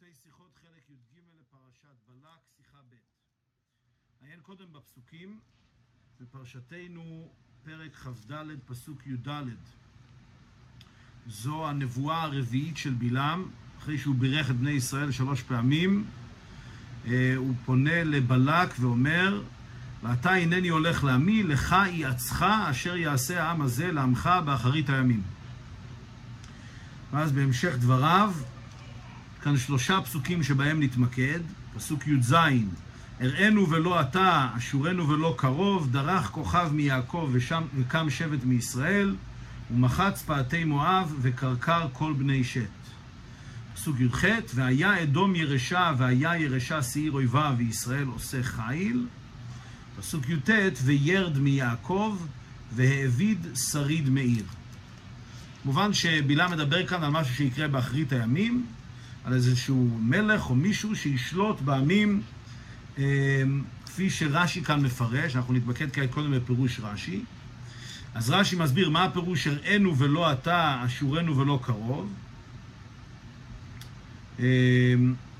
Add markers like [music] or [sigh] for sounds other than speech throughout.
פרטי שיחות חלק י"ג לפרשת בלק, שיחה ב'. עיין קודם בפסוקים, בפרשתנו פרק כ"ד, פסוק י"ד. זו הנבואה הרביעית של בלעם, אחרי שהוא בירך את בני ישראל שלוש פעמים, אה, הוא פונה לבלק ואומר, ועתה הנני הולך לעמי, לך יעצך אשר יעשה העם הזה לעמך באחרית הימים. ואז בהמשך דבריו, כאן שלושה פסוקים שבהם נתמקד. פסוק י"ז: הראינו ולא אתה, אשורנו ולא קרוב, דרך כוכב מיעקב ושם, וקם שבט מישראל, ומחץ פעתי מואב וקרקר כל בני שת. פסוק י"ח: והיה אדום ירשה, והיה ירשה שעיר אויביו, וישראל עושה חיל. פסוק י"ט: וירד מיעקב, והאביד שריד מעיר. כמובן שבלעם מדבר כאן על משהו שיקרה באחרית הימים, על איזשהו מלך או מישהו שישלוט בעמים, אה, כפי שרש"י כאן מפרש, אנחנו נתמקד כעת קודם בפירוש רש"י. אז רש"י מסביר מה הפירוש הראינו ולא אתה, אשורנו ולא קרוב. אה,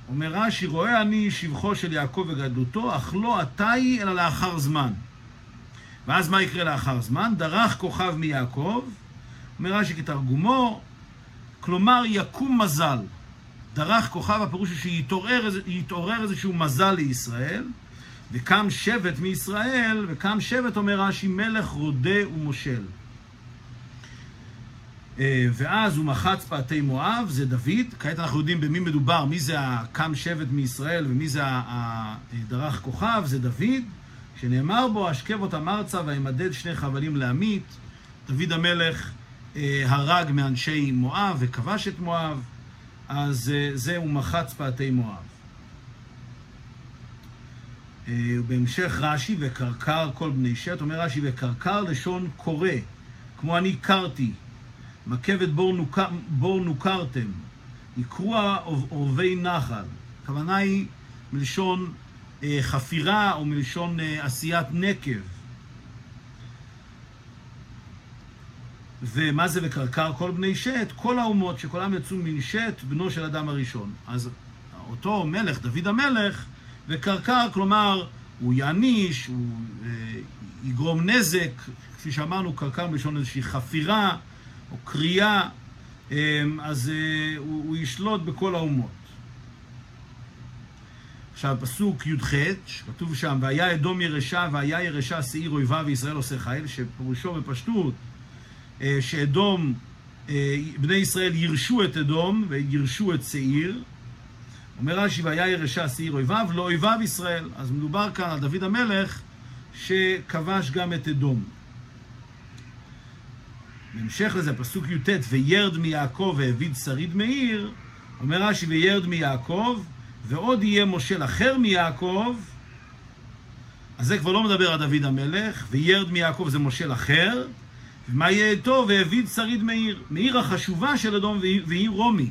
אומר רש"י, רואה אני שבחו של יעקב וגדלותו, אך לא היא, אלא לאחר זמן. ואז מה יקרה לאחר זמן? דרך כוכב מיעקב, אומר רש"י כתרגומו, כלומר יקום מזל. דרך כוכב, הפירוש הוא שיתעורר איזשהו מזל לישראל, וקם שבט מישראל, וקם שבט, אומר רש"י, מלך רודה ומושל. אה, ואז הוא מחץ פעתי מואב, זה דוד, כעת אנחנו יודעים במי מדובר, מי זה הקם שבט מישראל ומי זה הדרך כוכב, זה דוד, שנאמר בו, אשכב אותם ארצה וימדד שני חבלים לעמית, דוד המלך אה, הרג מאנשי מואב וכבש את מואב, אז אה, זה הוא מחץ פעתי מואב. אה, בהמשך רש"י, וקרקר כל בני שת, אומר רש"י, וקרקר לשון קורא, כמו אני קרתי, מכבת בור, נוקר, בור נוקרתם, יקרוע עורבי נחל. הכוונה היא מלשון אה, חפירה או מלשון אה, עשיית נקב. ומה זה וקרקר כל בני שת? כל האומות שכולם יצאו משת, בנו של אדם הראשון. אז אותו מלך, דוד המלך, וקרקר, כלומר, הוא יעניש, הוא אה, יגרום נזק, כפי שאמרנו, קרקר מלשון איזושהי חפירה או קריאה, אה, אז אה, הוא, הוא ישלוט בכל האומות. עכשיו, פסוק י"ח, כתוב שם, והיה אדום ירשה, והיה ירשה שעיר אויביו וישראל עושה חיל, שפירושו בפשטות, שאדום, בני ישראל יירשו את אדום ויירשו את שעיר. אומר רש"י, והיה ירשה שעיר אויביו, לאויביו ישראל. אז מדובר כאן על דוד המלך שכבש גם את אדום. בהמשך לזה, פסוק י"ט, וירד מיעקב והביד שריד מעיר, אומר רש"י, וירד מיעקב, ועוד יהיה מושל אחר מיעקב, אז זה כבר לא מדבר על דוד המלך, וירד מיעקב זה מושל אחר, ומה יהיה איתו? והביד שריד מעיר, מעיר החשובה של אדום והיא רומי.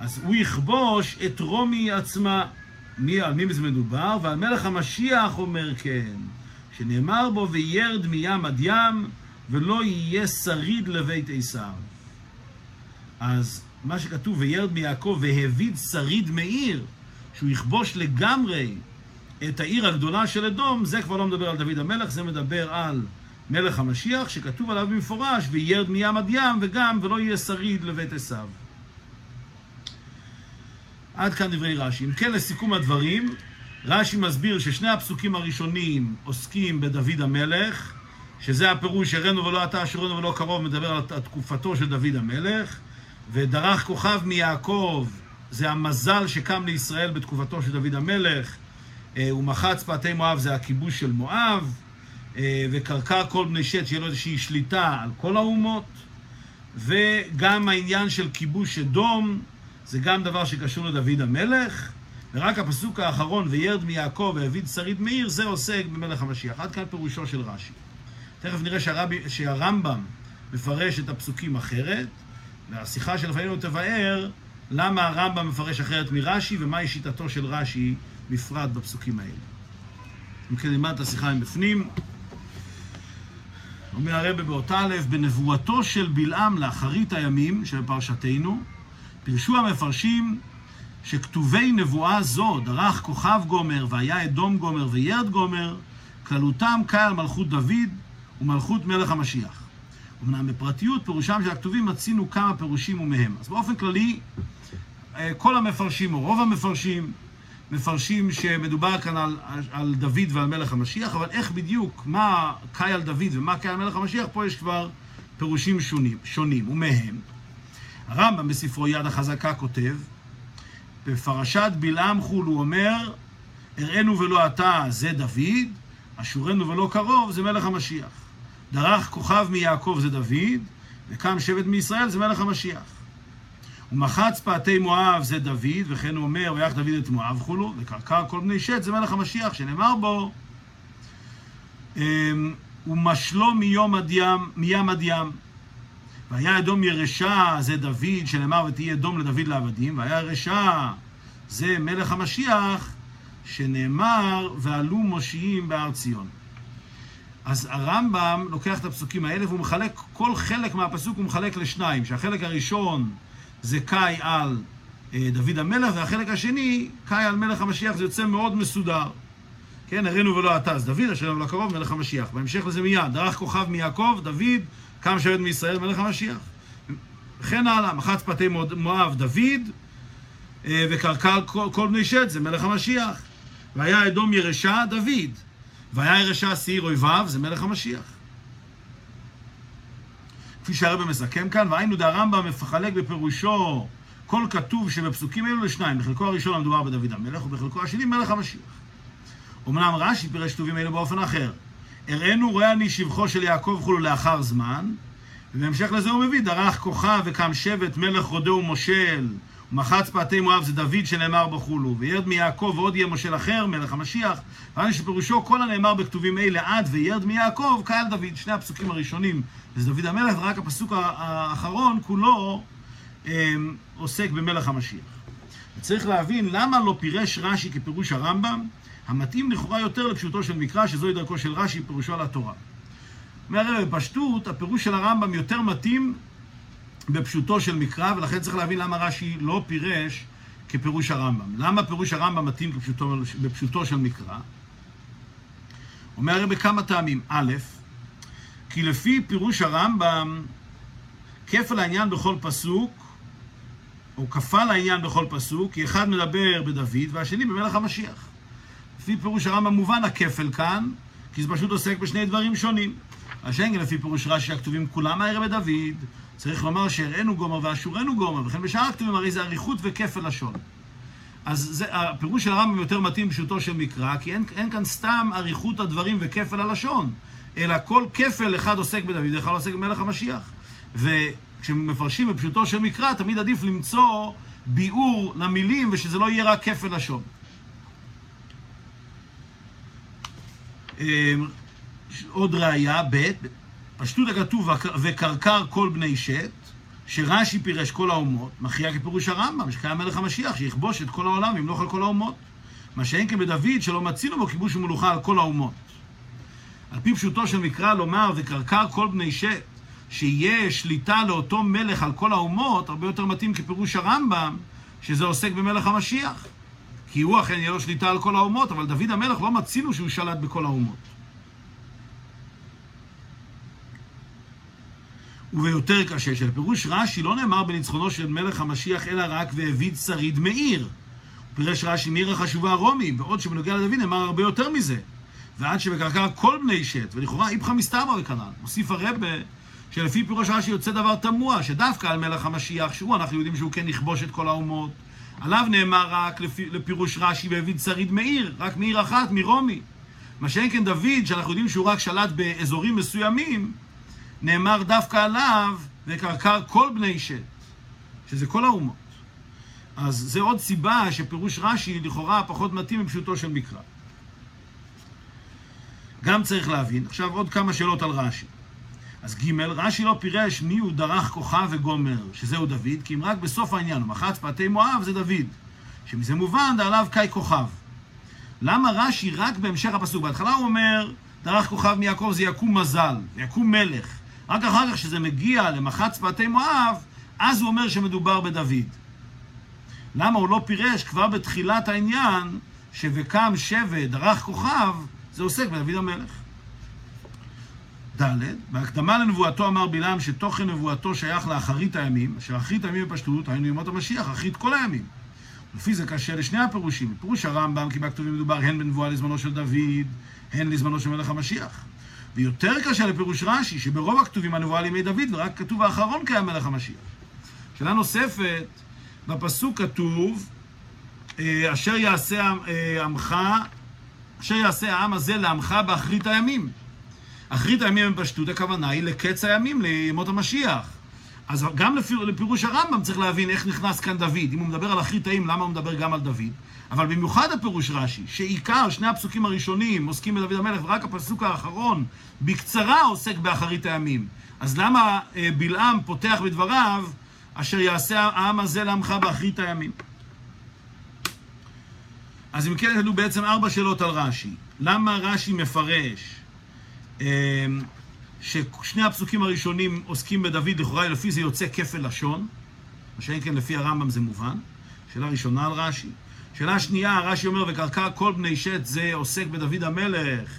אז הוא יכבוש את רומי עצמה. מי, על מי מדובר? ועל מלך המשיח אומר כן, שנאמר בו וירד מים עד ים, ולא יהיה שריד לבית עשיו. אז מה שכתוב, וירד מיעקב והביד שריד מעיר, שהוא יכבוש לגמרי את העיר הגדולה של אדום, זה כבר לא מדבר על דוד המלך, זה מדבר על מלך המשיח, שכתוב עליו במפורש, וירד מים עד ים, וגם, ולא יהיה שריד לבית עשיו. עד כאן דברי רש"י. אם כן, לסיכום הדברים, רש"י מסביר ששני הפסוקים הראשונים עוסקים בדוד המלך, שזה הפירוש, הראינו ולא אתה אשרנו ולא קרוב, מדבר על תקופתו של דוד המלך, ודרך כוכב מיעקב, זה המזל שקם לישראל בתקופתו של דוד המלך, ומחץ פאתי מואב זה הכיבוש של מואב, אה, וקרקר כל בני שת, שיהיה לו איזושהי שליטה על כל האומות, וגם העניין של כיבוש אדום, זה גם דבר שקשור לדוד המלך, ורק הפסוק האחרון, וירד מיעקב והביד שריד מאיר, זה עוסק במלך המשיח. עד כאן פירושו של רש"י. תכף נראה שהרבי, שהרמב"ם מפרש את הפסוקים אחרת, והשיחה שלפנינו תבאר למה הרמב"ם מפרש אחרת מרש"י, ומהי שיטתו של רש"י בפרט בפסוקים האלה. אם כן נלמד את השיחה מבפנים. אומר הרבה באותה א', בנבואתו של בלעם לאחרית הימים של פרשתנו, פירשו המפרשים שכתובי נבואה זו, דרך כוכב גומר, והיה אדום גומר וירד גומר, כללותם קל מלכות דוד ומלכות מלך המשיח. אמנם בפרטיות פירושם של הכתובים מצינו כמה פירושים ומהם. אז באופן כללי, אה, כל המפרשים, או רוב המפרשים, מפרשים שמדובר כאן על, על דוד ועל מלך המשיח, אבל איך בדיוק, מה קאי על דוד ומה קאי על מלך המשיח, פה יש כבר פירושים שונים, שונים ומהם. הרמב"ם בספרו יד החזקה כותב, בפרשת בלעם חול הוא אומר, הראינו ולא אתה זה דוד, אשורנו ולא קרוב זה מלך המשיח. דרך כוכב מיעקב זה דוד, וקם שבט מישראל זה מלך המשיח. ומחץ פעתי מואב זה דוד, וכן הוא אומר, ויח דוד את מואב כולו, וקרקר כל בני שת זה מלך המשיח, שנאמר בו, אמ, ומשלו מיום עד ים, מים עד ים. והיה אדום ירשה זה דוד, שנאמר ותהי אדום לדוד לעבדים, והיה ירשה זה מלך המשיח, שנאמר ועלו מושיעים בהר ציון. אז הרמב"ם לוקח את הפסוקים האלה והוא מחלק, כל חלק מהפסוק הוא מחלק לשניים, שהחלק הראשון זה קאי על אה, דוד המלך, והחלק השני, קאי על מלך המשיח, זה יוצא מאוד מסודר. כן, הראינו ולא אתה, אז דוד אשר לא קרוב, מלך המשיח. בהמשך לזה מיד, דרך כוכב מיעקב, דוד, קם שבט מישראל, מלך המשיח. וכן הלאה, מחץ פתי מואב, דוד, אה, וקרקל כל, כל בני שת, זה מלך המשיח. והיה אדום ירשה, דוד. והיה ירשה שעיר אויביו, זה מלך המשיח. כפי שהרבא מסכם כאן, והיינו דהרמב"ם מפחלק בפירושו כל כתוב שבפסוקים אלו לשניים, בחלקו הראשון המדובר בדוד המלך, ובחלקו השני מלך המשיח. אמנם רש"י פירש כתובים אלו באופן אחר. הראינו רואה אני שבחו של יעקב כולו לאחר זמן, ובהמשך לזה הוא מביא, דרך כוכב וקם שבט מלך רודה ומושל, ומחץ פאתי מואב זה דוד שנאמר בחולו, וירד מיעקב ועוד יהיה מושל אחר, מלך המשיח, ואני שפירושו כל הנאמר בכתובים אלה עד וירד מיעקב, קהל דוד. שני הפסוקים הראשונים זה דוד המלך, ורק הפסוק האחרון כולו אמ, עוסק במלך המשיח. צריך להבין למה לא פירש רש"י כפירוש הרמב"ם, המתאים לכאורה יותר לפשוטו של מקרא, שזוהי דרכו של רש"י, פירושו על התורה. אומר בפשטות, הפירוש של הרמב"ם יותר מתאים בפשוטו של מקרא, ולכן צריך להבין למה רש"י לא פירש כפירוש הרמב"ם. למה פירוש הרמב"ם מתאים כפשוטו, בפשוטו של מקרא? אומר הרי בכמה טעמים. א', כי לפי פירוש הרמב"ם, כפל העניין בכל פסוק, או כפל העניין בכל פסוק, כי אחד מדבר בדוד והשני במלך המשיח. לפי פירוש הרמב"ם מובן הכפל כאן, כי זה פשוט עוסק בשני דברים שונים. השנגל לפי פירוש רש"י הכתובים כולם הערב בדוד, צריך לומר שהראינו גומר ואשורנו גומר, וכן הכתובים הרי זה אריכות וכפל לשון. אז זה, הפירוש של הרמב"ם יותר מתאים פשוטו של מקרא, כי אין, אין כאן סתם אריכות הדברים וכפל הלשון, אלא כל כפל אחד עוסק בדוד, אחד עוסק במלך המשיח. וכשמפרשים בפשוטו של מקרא, תמיד עדיף למצוא ביאור למילים, ושזה לא יהיה רק כפל לשון. אמ, עוד ראייה, ב', פשטות הכתוב וקרקר כל בני שת, שרש"י פירש כל האומות, מכריע כפירוש הרמב"ם, שקיים מלך המשיח, שיכבוש את כל העולם וימלוך על כל האומות. מה שאין כן בדוד, שלא מצינו בו כיבוש ומלוכה על כל האומות. על פי פשוטו של מקרא לומר, וקרקר כל בני שת, שיהיה שליטה לאותו מלך על כל האומות, הרבה יותר מתאים כפירוש הרמב"ם, שזה עוסק במלך המשיח. כי הוא אכן יהיה לו שליטה על כל האומות, אבל דוד המלך לא מצינו שהוא שלט בכל האומות. וביותר קשה, שלפירוש רש"י לא נאמר בניצחונו של מלך המשיח, אלא רק והביד שריד מאיר. פירש רש"י מעיר החשובה רומי, בעוד שבנוגע לדוד נאמר הרבה יותר מזה. ועד שבקרקע כל בני שת, ולכאורה איפכא מסתברא וכנ"ל. מוסיף הרבה שלפי פירוש רש"י יוצא דבר תמוה, שדווקא על מלך המשיח, שהוא, אנחנו יודעים שהוא כן יכבוש את כל האומות, עליו נאמר רק לפי, לפירוש רש"י והביד שריד מעיר, רק מעיר אחת, מרומי. מה שאין כן דוד, שאנחנו יודעים שהוא רק שלט באזורים מסוימים, נאמר דווקא עליו, וקרקר כל בני שת, שזה כל האומות. אז זה עוד סיבה שפירוש רש"י לכאורה פחות מתאים מפשוטו של מקרא. גם צריך להבין, עכשיו עוד כמה שאלות על רש"י. אז ג' רש"י לא פירש מי הוא דרך כוכב וגומר, שזהו דוד, כי אם רק בסוף העניין, ומחץ פאתי מואב זה דוד, שמזה מובן דעליו קאי כוכב. למה רש"י רק בהמשך הפסוק? בהתחלה הוא אומר, דרך כוכב מיעקב זה יקום מזל, יקום מלך. רק אחר כך, כשזה מגיע למחץ פאתי מואב, אז הוא אומר שמדובר בדוד. למה הוא לא פירש כבר בתחילת העניין ש"וקם שבט, דרך כוכב", זה עוסק בדוד המלך. ד', בהקדמה לנבואתו אמר בלעם שתוכן נבואתו שייך לאחרית הימים, אשר אחרית הימים בפשטות, היינו ימות המשיח, אחרית כל הימים. לפי זה קשה לשני הפירושים. פירוש הרמב"ם, כי בכתובים מדובר הן בנבואה לזמנו של דוד, הן לזמנו של מלך המשיח. ויותר קשה לפירוש רש"י, שברוב הכתובים הנבואה לימי דוד, ורק כתוב האחרון קיים מלך המשיח. שאלה נוספת, בפסוק כתוב, אה, אשר יעשה אה, עמך, אשר יעשה העם הזה לעמך באחרית הימים. אחרית הימים בפשטות, הכוונה היא לקץ הימים, לימות המשיח. אז גם לפיר, לפירוש הרמב"ם צריך להבין איך נכנס כאן דוד. אם הוא מדבר על אחרית הימים, למה הוא מדבר גם על דוד? אבל במיוחד הפירוש רש"י, שעיקר שני הפסוקים הראשונים עוסקים בדוד המלך, ורק הפסוק האחרון בקצרה עוסק באחרית הימים. אז למה אה, בלעם פותח בדבריו, אשר יעשה העם הזה לעמך באחרית הימים? אז אם כן, יש בעצם ארבע שאלות על רש"י. למה רש"י מפרש אה, ששני הפסוקים הראשונים עוסקים בדוד, לכאורה לפי זה יוצא כפל לשון, מה שאין כן לפי הרמב"ם זה מובן. שאלה ראשונה על רש"י. שאלה שנייה, רש"י אומר, וקרקע כל בני שת זה עוסק בדוד המלך,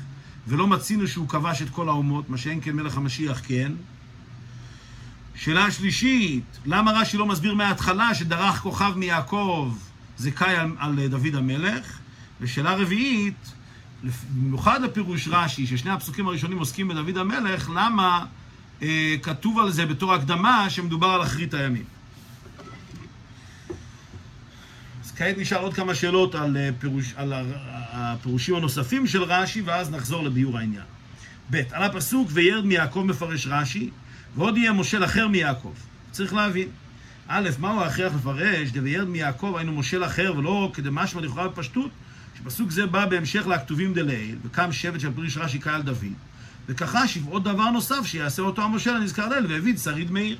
ולא מצינו שהוא כבש את כל האומות, מה שאין כן מלך המשיח כן. שאלה שלישית, למה רש"י לא מסביר מההתחלה שדרך כוכב מיעקב זה קאי על, על דוד המלך? ושאלה רביעית, במיוחד לפירוש רש"י, ששני הפסוקים הראשונים עוסקים בדוד המלך, למה אה, כתוב על זה בתור הקדמה שמדובר על אחרית הימים? אז כעת נשאל עוד כמה שאלות על, אה, פירוש, על הפירושים הנוספים של רש"י, ואז נחזור לביאור העניין. ב', על הפסוק וירד מיעקב מפרש רש"י, ועוד יהיה מושל אחר מיעקב. צריך להבין. א', מהו ההכרח לפרש? דווירד מיעקב היינו מושל אחר, ולא כדמשמע לכאורה בפשטות, שפסוק זה בא בהמשך לכתובים דלעיל, וקם שבט של פריש רש"י קהל דוד, וכחשיב עוד דבר נוסף שיעשה אותו המושל הנזכר לעיל, והביא שריד מאיר.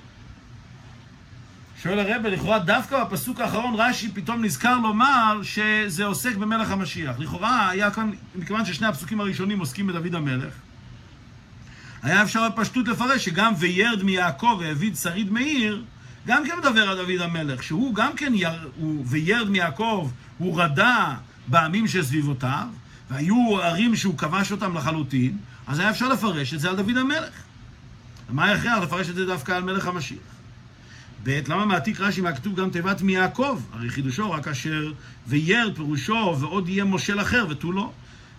שואל הרבה, לכאורה דווקא בפסוק האחרון רש"י פתאום נזכר לומר שזה עוסק במלך המשיח. לכאורה היה כאן, מכיוון ששני הפסוקים הראשונים עוסקים בדוד המלך, היה אפשר בפשטות לפרש שגם וירד מיעקב והביא שריד מאיר, גם כן מדבר על דוד המלך, שהוא גם כן, יר, הוא, וירד מיעקב, הוא רדה בעמים שסביבותיו, והיו ערים שהוא כבש אותם לחלוטין, אז היה אפשר לפרש את זה על דוד המלך. מה ההכרח לפרש את זה דווקא על מלך המשיח? ב', למה מעתיק רש"י מהכתוב גם תיבת מיעקב? הרי חידושו רק אשר וירד פירושו ועוד יהיה מושל אחר ותו לא.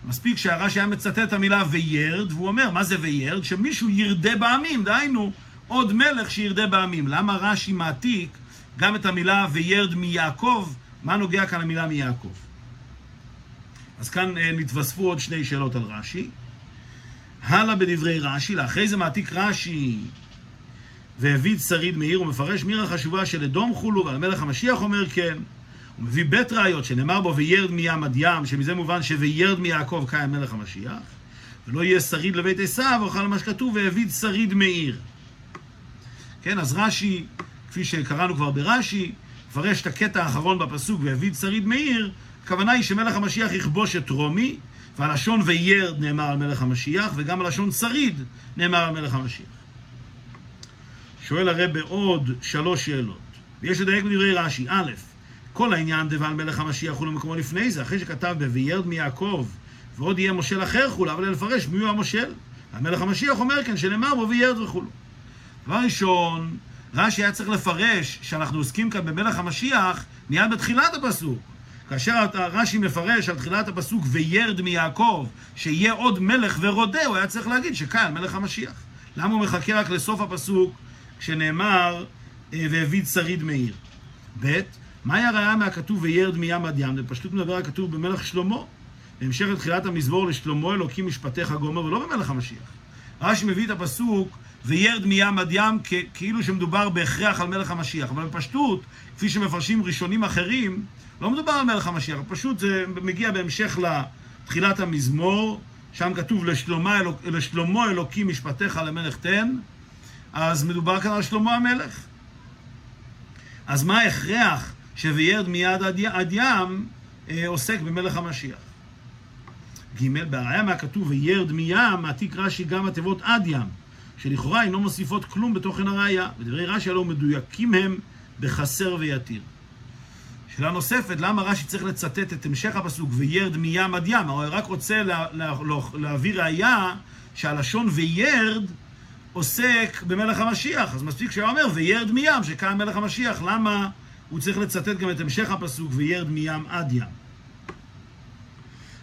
מספיק שהרש"י היה מצטט את המילה וירד, והוא אומר, מה זה וירד? שמישהו ירדה בעמים, דהיינו, עוד מלך שירדה בעמים. למה רש"י מעתיק גם את המילה וירד מיעקב? מה נוגע כאן המילה מיעקב? אז כאן אה, נתווספו עוד שני שאלות על רש"י. הלאה בדברי רש"י, לאחרי זה מעתיק רש"י והביא שריד מאיר ומפרש מירה חשובה של אדום חולו ועל מלך המשיח אומר כן. הוא מביא בית ראיות שנאמר בו וירד מים עד ים, שמזה מובן שוירד מיעקב קיים מלך המשיח, ולא יהיה שריד לבית עשיו, אוכל מה שכתוב והביא שריד מאיר. כן, אז רש"י, כפי שקראנו כבר ברש"י, מפרש את הקטע האחרון בפסוק והביא שריד מאיר, הכוונה היא שמלך המשיח יכבוש את רומי, והלשון וירד נאמר על מלך המשיח, וגם הלשון שריד נאמר על מלך המשיח. שואל הרב בעוד שלוש שאלות, ויש לדייק בדברי רש"י. א', כל העניין דבעל מלך המשיח הוא למקומו לפני זה, אחרי שכתב ב"וירד מיעקב", ועוד יהיה מושל אחר כולו, אבל לפרש מי הוא המושל. המלך המשיח אומר כן, שנאמר בו וירד וכולו. דבר ראשון, רש"י היה צריך לפרש שאנחנו עוסקים כאן במלך המשיח מיד בתחילת הפסוק. כאשר רש"י מפרש על תחילת הפסוק וירד מיעקב, שיהיה עוד מלך ורודה, הוא היה צריך להגיד שכאן מלך המשיח. למה הוא מחכה רק לסוף הפסוק כשנאמר אה, והביא שריד מאיר? ב', מהי הראיה מהכתוב וירד מים עד ים? זה פשוט מדבר הכתוב במלך שלמה. בהמשך לתחילת המזמור לשלמה אלוקים משפטיך גומר ולא במלך המשיח. רש"י מביא את הפסוק וירד מים עד ים כאילו שמדובר בהכרח על מלך המשיח. אבל בפשטות, כפי שמפרשים ראשונים אחרים, לא מדובר על מלך המשיח, פשוט זה מגיע בהמשך לתחילת המזמור, שם כתוב לשלמה, אלוק, לשלמה אלוקים משפטיך למלך תן, אז מדובר כאן על שלמה המלך. אז מה ההכרח שווירד מיד עד, עד ים אה, עוסק במלך המשיח? ג' בהראיה מהכתוב וירד מים, מעתיק רש"י גם התיבות עד ים, שלכאורה אינו מוסיפות כלום בתוכן הראיה. ודברי רש"י הלא מדויקים הם בחסר ויתיר. שאלה נוספת, למה רש"י צריך לצטט את המשך הפסוק וירד מים עד ים? הרי רק רוצה לה, לה, לה, להביא ראייה שהלשון וירד עוסק במלך המשיח. אז מספיק שהוא אומר וירד מים, שקיים מלך המשיח. למה הוא צריך לצטט גם את המשך הפסוק וירד מים עד ים?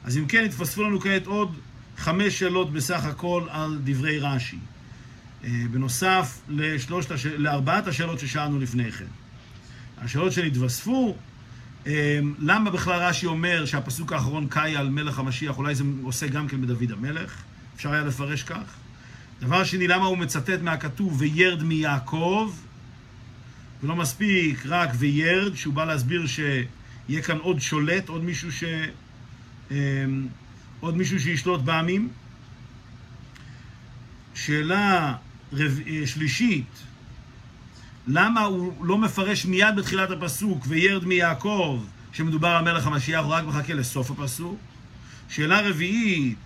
אז אם כן, התווספו לנו כעת עוד חמש שאלות בסך הכל על דברי רש"י. אה, בנוסף לשלושת. לארבעת השאלות ששאלנו לפני כן. השאלות שנתווספו, למה בכלל רש"י אומר שהפסוק האחרון קאי על מלך המשיח, אולי זה עושה גם כן בדוד המלך? אפשר היה לפרש כך. דבר שני, למה הוא מצטט מהכתוב וירד מיעקב, ולא מספיק רק וירד, שהוא בא להסביר שיהיה כאן עוד שולט, עוד מישהו ש... אה, עוד מישהו שישלוט בעמים. שאלה רב... שלישית, למה הוא לא מפרש מיד בתחילת הפסוק וירד מיעקב, שמדובר על מלך המשיח, הוא רק מחכה לסוף הפסוק? שאלה רביעית,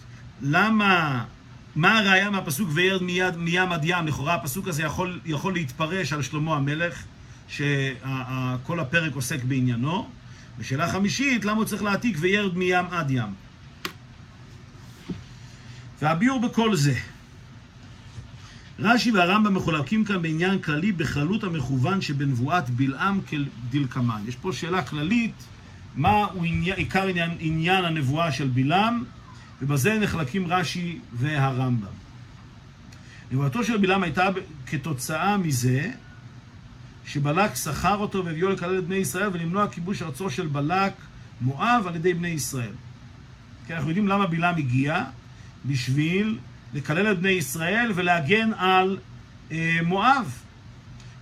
למה, מה הראייה מהפסוק וירד מיד, מים עד ים? לכאורה הפסוק הזה יכול, יכול להתפרש על שלמה המלך, שכל הפרק עוסק בעניינו. ושאלה חמישית, למה הוא צריך להעתיק וירד מים עד ים? והביאור בכל זה. רש"י והרמב"ם מחולקים כאן בעניין כללי בכללות המכוון שבנבואת בלעם כדלקמן. יש פה שאלה כללית, מהו עיקר עניין, עניין הנבואה של בלעם, ובזה נחלקים רש"י והרמב"ם. נבואתו של בלעם הייתה כתוצאה מזה שבלק שכר אותו והביאו לקלל את בני ישראל ולמנוע כיבוש ארצו של בלק מואב על ידי בני ישראל. כי אנחנו יודעים למה בלעם הגיע, בשביל לקלל את בני ישראל ולהגן על אה, מואב.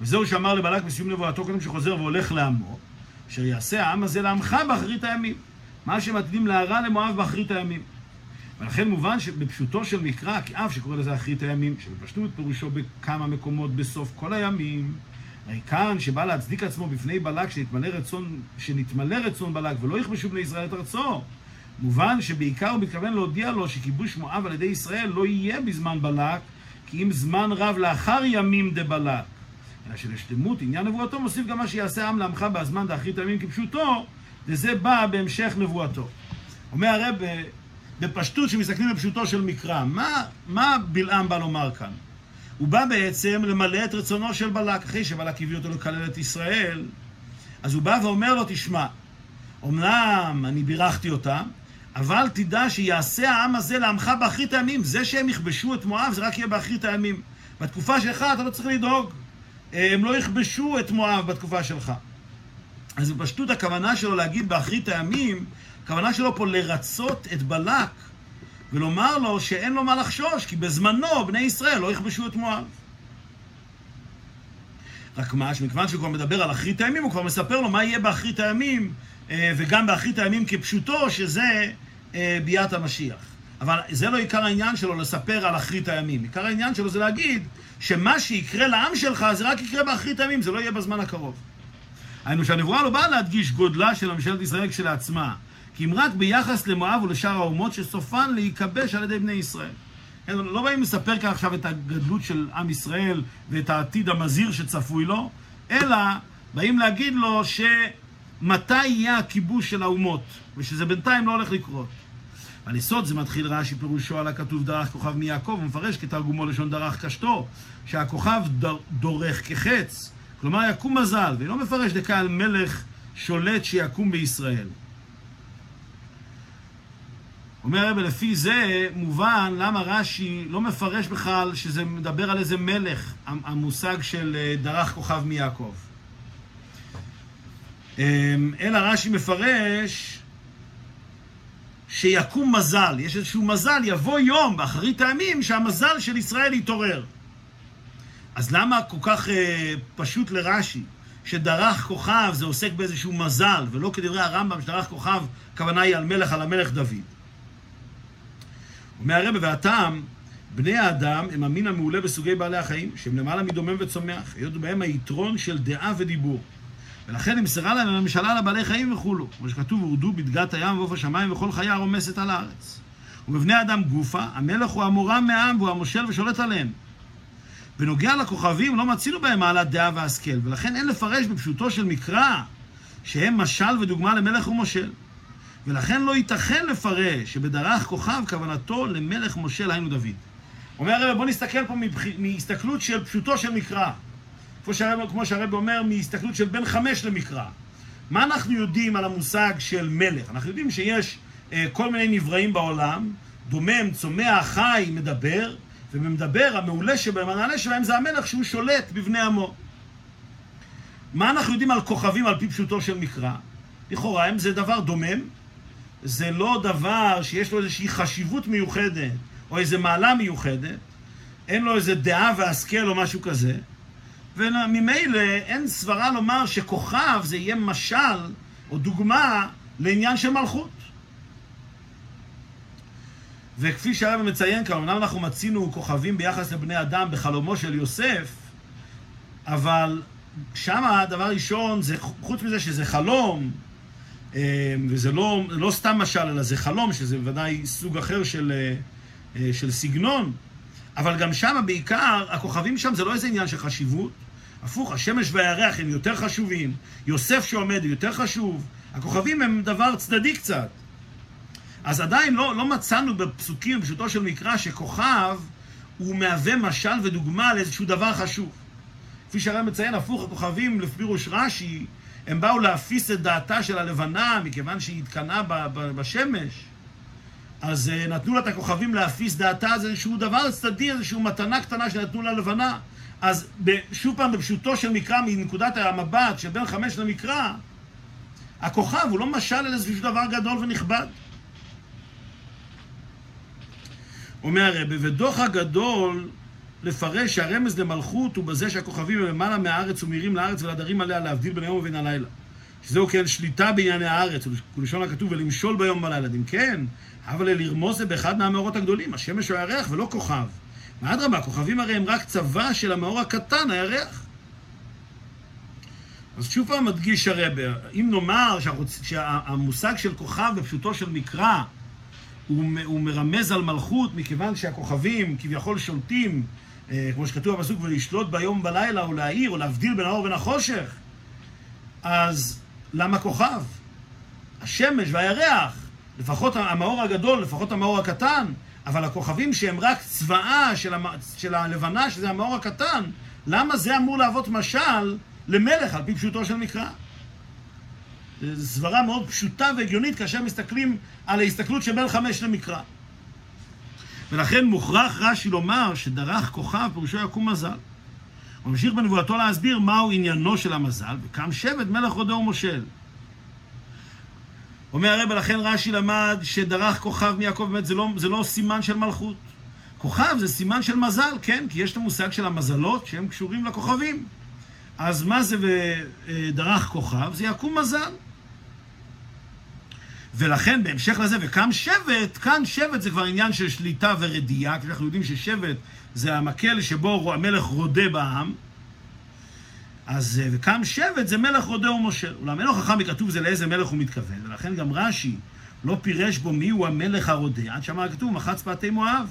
וזהו שאמר לבלק בסיום נבואתו קודם שחוזר והולך לעמו, אשר יעשה העם הזה לעמך באחרית הימים. מה שמתאים להרע למואב באחרית הימים. ולכן מובן שבפשוטו של מקרא, כי אף שקורא לזה אחרית הימים, שבפשטות פירושו בכמה מקומות בסוף כל הימים, הרי כאן שבא להצדיק עצמו בפני בלק שנתמלא רצון, שנתמלא רצון בלק ולא יכבשו בני ישראל את ארצו, מובן שבעיקר הוא מתכוון להודיע לו שכיבוש מואב על ידי ישראל לא יהיה בזמן בלק, כי אם זמן רב לאחר ימים דבלק. אלא שלשלמות עניין נבואתו מוסיף גם מה שיעשה העם לעמך בזמן דאחרית הימים כפשוטו, וזה בא בהמשך נבואתו. אומר הרב בפשטות שמסתכלים בפשוטו של מקרא, מה, מה בלעם בא לומר כאן? הוא בא בעצם למלא את רצונו של בלק, אחרי שבלק הביא אותו לקלל את ישראל, אז הוא בא ואומר לו, תשמע, אמנם אני בירכתי אותם, אבל תדע שיעשה העם הזה לעמך באחרית הימים. זה שהם יכבשו את מואב, זה רק יהיה באחרית הימים. בתקופה שלך אתה לא צריך לדאוג. הם לא יכבשו את מואב בתקופה שלך. אז בפשטות הכוונה שלו להגיד באחרית הימים, הכוונה שלו פה לרצות את בלק ולומר לו שאין לו מה לחשוש, כי בזמנו בני ישראל לא יכבשו את מואב. רק מה, שמכיוון שהוא כבר מדבר על אחרית הימים, הוא כבר מספר לו מה יהיה באחרית הימים, וגם באחרית הימים כפשוטו, שזה אה, ביאת המשיח. אבל זה לא עיקר העניין שלו לספר על אחרית הימים. עיקר העניין שלו זה להגיד שמה שיקרה לעם שלך זה רק יקרה באחרית הימים, זה לא יהיה בזמן הקרוב. היינו שהנבואה לא באה להדגיש גודלה של ממשלת ישראל כשלעצמה, כי אם רק ביחס למואב ולשאר האומות שסופן להיכבש על ידי בני ישראל. כן, לא באים לספר כאן עכשיו את הגדלות של עם ישראל ואת העתיד המזהיר שצפוי לו, אלא באים להגיד לו שמתי יהיה הכיבוש של האומות, ושזה בינתיים לא הולך לקרות. על יסוד זה מתחיל רש"י פירושו על הכתוב דרך כוכב מיעקב, הוא מפרש כתרגומו לשון דרך קשתו, שהכוכב דורך כחץ, כלומר יקום מזל, ולא מפרש דקה מלך שולט שיקום בישראל. אומר הרב, לפי זה מובן למה רש"י לא מפרש בכלל שזה מדבר על איזה מלך, המושג של אה, דרך כוכב מיעקב. אמ, אלא רש"י מפרש שיקום מזל, יש איזשהו מזל, יבוא יום באחרית הימים שהמזל של ישראל יתעורר. אז למה כל כך אה, פשוט לרש"י, שדרך כוכב זה עוסק באיזשהו מזל, ולא כדברי הרמב"ם שדרך כוכב, הכוונה היא על מלך, על המלך דוד. אומר הרבה, והטעם, בני האדם הם המין המעולה בסוגי בעלי החיים, שהם למעלה מדומם וצומח, היות בהם היתרון של דעה ודיבור. ולכן נמסרה להם הממשלה לבעלי חיים וכולו. כמו שכתוב, הורדו בדגת הים ועוף השמיים וכל חיה רומסת על הארץ. ובבני אדם גופה, המלך הוא המורם מעם והוא המושל ושולט עליהם. בנוגע לכוכבים, לא מצינו בהם מעלת דעה והשכל, ולכן אין לפרש בפשוטו של מקרא שהם משל ודוגמה למלך ומושל. ולכן לא ייתכן לפרש שבדרך כוכב כוונתו למלך מושל, היינו דוד. אומר הרב, בוא נסתכל פה מבח... מהסתכלות של פשוטו של מקרא. כמו שהרב, כמו שהרב אומר, מהסתכלות של בין חמש למקרא. מה אנחנו יודעים על המושג של מלך? אנחנו יודעים שיש אה, כל מיני נבראים בעולם, דומם, צומח, חי, מדבר, ומדבר, המעולה שבהם, הנעלה שלהם זה המלך שהוא שולט בבני עמו. מה אנחנו יודעים על כוכבים על פי פשוטו של מקרא? לכאורה הם זה דבר דומם, זה לא דבר שיש לו איזושהי חשיבות מיוחדת, או איזו מעלה מיוחדת, אין לו איזה דעה והשכל או משהו כזה, וממילא אין סברה לומר שכוכב זה יהיה משל או דוגמה לעניין של מלכות. וכפי שהרב מציין כאן, אמנם אנחנו מצינו כוכבים ביחס לבני אדם בחלומו של יוסף, אבל שמה הדבר ראשון, זה, חוץ מזה שזה חלום, אה, וזה לא, לא סתם משל, אלא זה חלום, שזה בוודאי סוג אחר של, אה, אה, של סגנון, אבל גם שמה בעיקר, הכוכבים שם זה לא איזה עניין של חשיבות, הפוך, השמש והירח הם יותר חשובים, יוסף שעומד הוא יותר חשוב, הכוכבים הם דבר צדדי קצת. אז עדיין לא, לא מצאנו בפסוקים, בפשוטו של מקרא, שכוכב הוא מהווה משל ודוגמה לאיזשהו דבר חשוב. כפי שהרב מציין, הפוך, הכוכבים, לפירוש רש"י, הם באו להפיס את דעתה של הלבנה, מכיוון שהיא התקנאה בשמש. אז uh, נתנו לה את הכוכבים להפיס דעתה, זה איזשהו דבר צדדי, איזושהי מתנה קטנה שנתנו לה לבנה. אז שוב פעם, בפשוטו של מקרא, מנקודת המבט של בין חמש למקרא, הכוכב הוא לא משל אלא איזשהו דבר גדול ונכבד. אומר הרבי, ודוח הגדול לפרש שהרמז למלכות הוא בזה שהכוכבים הם למעלה מהארץ ומאירים לארץ ולהדרים עליה להבדיל בין היום ובין הלילה. שזהו כן שליטה בענייני הארץ, ולשון הכתוב, ולמשול ביום ובלילה. אם כן, אבל לרמוז זה באחד מהמאורות הגדולים, השמש או הירח ולא כוכב. ואדרבה, הכוכבים הרי הם רק צבא של המאור הקטן, הירח. אז שוב פעם מדגיש הרבה, אם נאמר שהמושג של כוכב בפשוטו של מקרא הוא, הוא מרמז על מלכות מכיוון שהכוכבים כביכול שולטים, אה, כמו שכתוב בפסוק, ולשלוט ביום ובלילה או להעיר או להבדיל בין האור ובין החושך, אז למה כוכב? השמש והירח, לפחות המאור הגדול, לפחות המאור הקטן, אבל הכוכבים שהם רק צבאה של, המ... של הלבנה, שזה המאור הקטן, למה זה אמור להוות משל למלך, על פי פשוטו של מקרא? זו סברה מאוד פשוטה והגיונית כאשר מסתכלים על ההסתכלות של בין חמש למקרא. ולכן מוכרח רש"י לומר שדרך כוכב פירושו יקום מזל. הוא ממשיך בנבואתו להסביר מהו עניינו של המזל, וקם שבט מלך רודה ומושל. אומר הרב, לכן רש"י למד שדרך כוכב מיעקב, באמת זה לא, זה לא סימן של מלכות. כוכב זה סימן של מזל, כן, כי יש את המושג של המזלות שהם קשורים לכוכבים. אז מה זה ודרך כוכב? זה יקום מזל. ולכן בהמשך לזה, וקם שבט, כאן שבט זה כבר עניין של שליטה ורדייה, כי אנחנו יודעים ששבט זה המקל שבו המלך רודה בעם. אז אה, וקם שבט זה מלך רודה ומושל. אולם אין הוכחה מכתוב זה לאיזה מלך הוא מתכוון, ולכן גם רש"י לא פירש בו מי הוא המלך הרודה, עד שאמר כתוב מחץ פאתי מואב.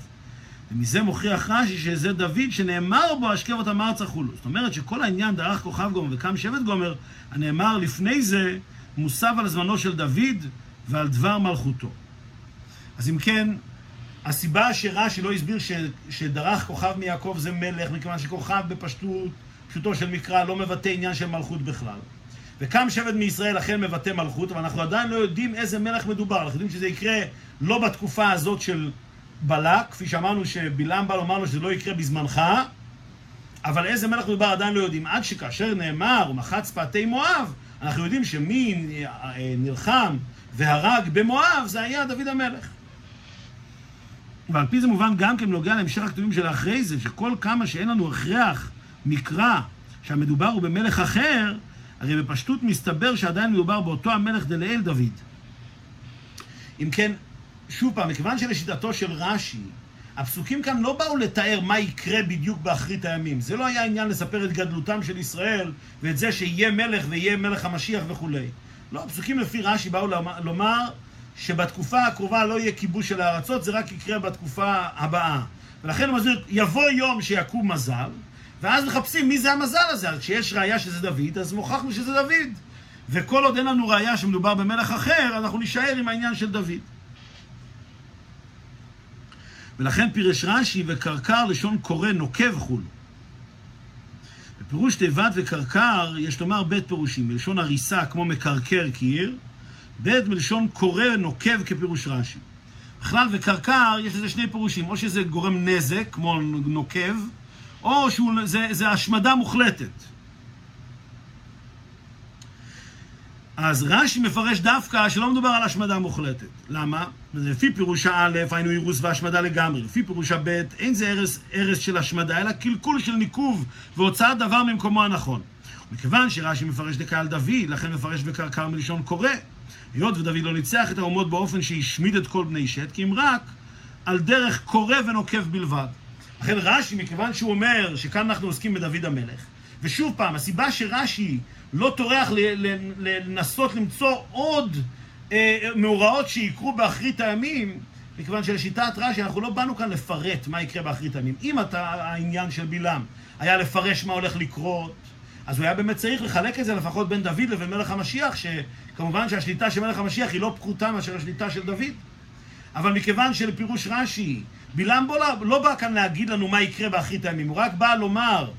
ומזה מוכיח רש"י שזה דוד שנאמר בו השכב אותם ארצה חולו. זאת אומרת שכל העניין דרך כוכב גומר וקם שבט גומר, הנאמר לפני זה מוסב על זמנו של דוד ועל דבר מלכותו. אז אם כן, הסיבה שרש"י לא הסביר ש, שדרך כוכב מיעקב זה מלך, מכיוון שכוכב בפשטות, פשוטו של מקרא, לא מבטא עניין של מלכות בכלל. וקם שבט מישראל אכן מבטא מלכות, אבל אנחנו עדיין לא יודעים איזה מלך מדובר. אנחנו יודעים שזה יקרה לא בתקופה הזאת של בלק, כפי שאמרנו שבלעם בא לומר לו שזה לא יקרה בזמנך, אבל איזה מלך מדובר עדיין לא יודעים. עד שכאשר נאמר, ומחץ פאתי מואב, אנחנו יודעים שמי נלחם והרג במואב, זה היה דוד המלך. ועל פי זה מובן גם כן בנוגע להמשך הכתובים של אחרי זה, שכל כמה שאין לנו הכרח מקרא שהמדובר הוא במלך אחר, הרי בפשטות מסתבר שעדיין מדובר באותו המלך דלאל דוד. אם כן, שוב פעם, מכיוון שלשיטתו של רש"י, הפסוקים כאן לא באו לתאר מה יקרה בדיוק באחרית הימים. זה לא היה עניין לספר את גדלותם של ישראל ואת זה שיהיה מלך ויהיה מלך המשיח וכולי. לא, הפסוקים לפי רש"י באו לומר שבתקופה הקרובה לא יהיה כיבוש של הארצות, זה רק יקרה בתקופה הבאה. ולכן הוא מסביר, יבוא יום שיקום מזל, ואז מחפשים מי זה המזל הזה. אז כשיש ראייה שזה דוד, אז מוכחנו שזה דוד. וכל עוד אין לנו ראייה שמדובר במלך אחר, אנחנו נישאר עם העניין של דוד. ולכן פירש רש"י וקרקר לשון קורא נוקב חולו. בפירוש תיבת וקרקר יש לומר בית פירושים, מלשון הריסה כמו מקרקר קיר, בית מלשון קורא נוקב כפירוש רש"י. בכלל וקרקר יש לזה שני פירושים, או שזה גורם נזק כמו נוקב, או שזה השמדה מוחלטת. אז רש"י מפרש דווקא שלא מדובר על השמדה מוחלטת. למה? לפי פירושה א', היינו אירוס והשמדה לגמרי. לפי פירושה ב', אין זה הרס, הרס של השמדה, אלא קלקול של ניקוב והוצאת דבר ממקומו הנכון. מכיוון שרש"י מפרש דקה על דוד, לכן מפרש וקרקר מלשון קורא. היות ודוד לא ניצח את האומות באופן שהשמיד את כל בני שת, כי אם רק על דרך קורא ונוקב בלבד. לכן רש"י, מכיוון שהוא אומר שכאן אנחנו עוסקים בדוד המלך, ושוב פעם, הסיבה שרש"י לא טורח לנסות למצוא עוד אה, מאורעות שיקרו באחרית הימים, מכיוון שלשיטת רש"י אנחנו לא באנו כאן לפרט מה יקרה באחרית הימים. אם אתה, העניין של בלעם היה לפרש מה הולך לקרות, אז הוא היה באמת צריך לחלק את זה לפחות בין דוד לבין מלך המשיח, שכמובן שהשליטה של מלך המשיח היא לא פחותה מאשר השליטה של דוד. אבל מכיוון שלפירוש רש"י, בלעם לא, לא בא כאן להגיד לנו מה יקרה באחרית הימים, הוא רק בא לומר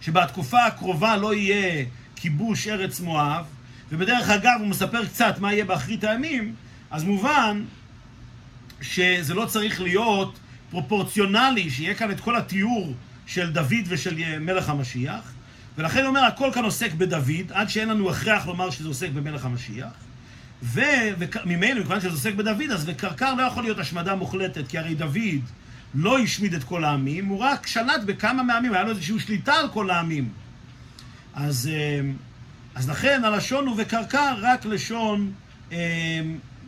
שבתקופה הקרובה לא יהיה כיבוש ארץ מואב, ובדרך אגב הוא מספר קצת מה יהיה באחרית הימים, אז מובן שזה לא צריך להיות פרופורציונלי, שיהיה כאן את כל התיאור של דוד ושל מלך המשיח, ולכן הוא אומר, הכל כאן עוסק בדוד, עד שאין לנו הכרח לומר שזה עוסק במלך המשיח. וממילא, מכיוון שזה עוסק בדוד, אז וקרקר לא יכול להיות השמדה מוחלטת, כי הרי דוד לא השמיד את כל העמים, הוא רק שלט בכמה מהעמים, היה לו איזושהי שליטה על כל העמים. אז, אה, אז לכן הלשון הוא וקרקר רק לשון אה,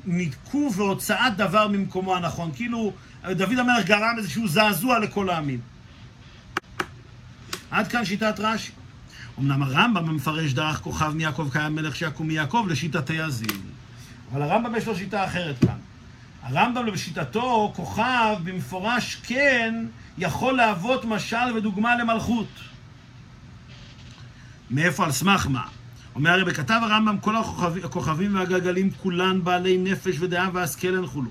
ניתקו והוצאת דבר ממקומו הנכון. כאילו דוד המלך גרם איזשהו זעזוע לכל העמים. עד כאן שיטת רש"י. אמנם הרמב"ם מפרש דרך כוכב מיעקב קיים מלך שיקום מיעקב לשיטתי הזיל. אבל הרמב"ם יש לו שיטה אחרת כאן. הרמב"ם בשיטתו, כוכב במפורש כן יכול להוות משל ודוגמה למלכות. מאיפה על סמך מה? אומר הרי בכתב הרמב"ם כל הכוכבים, הכוכבים והגלגלים כולן בעלי נפש ודעה והשכל הן חולו.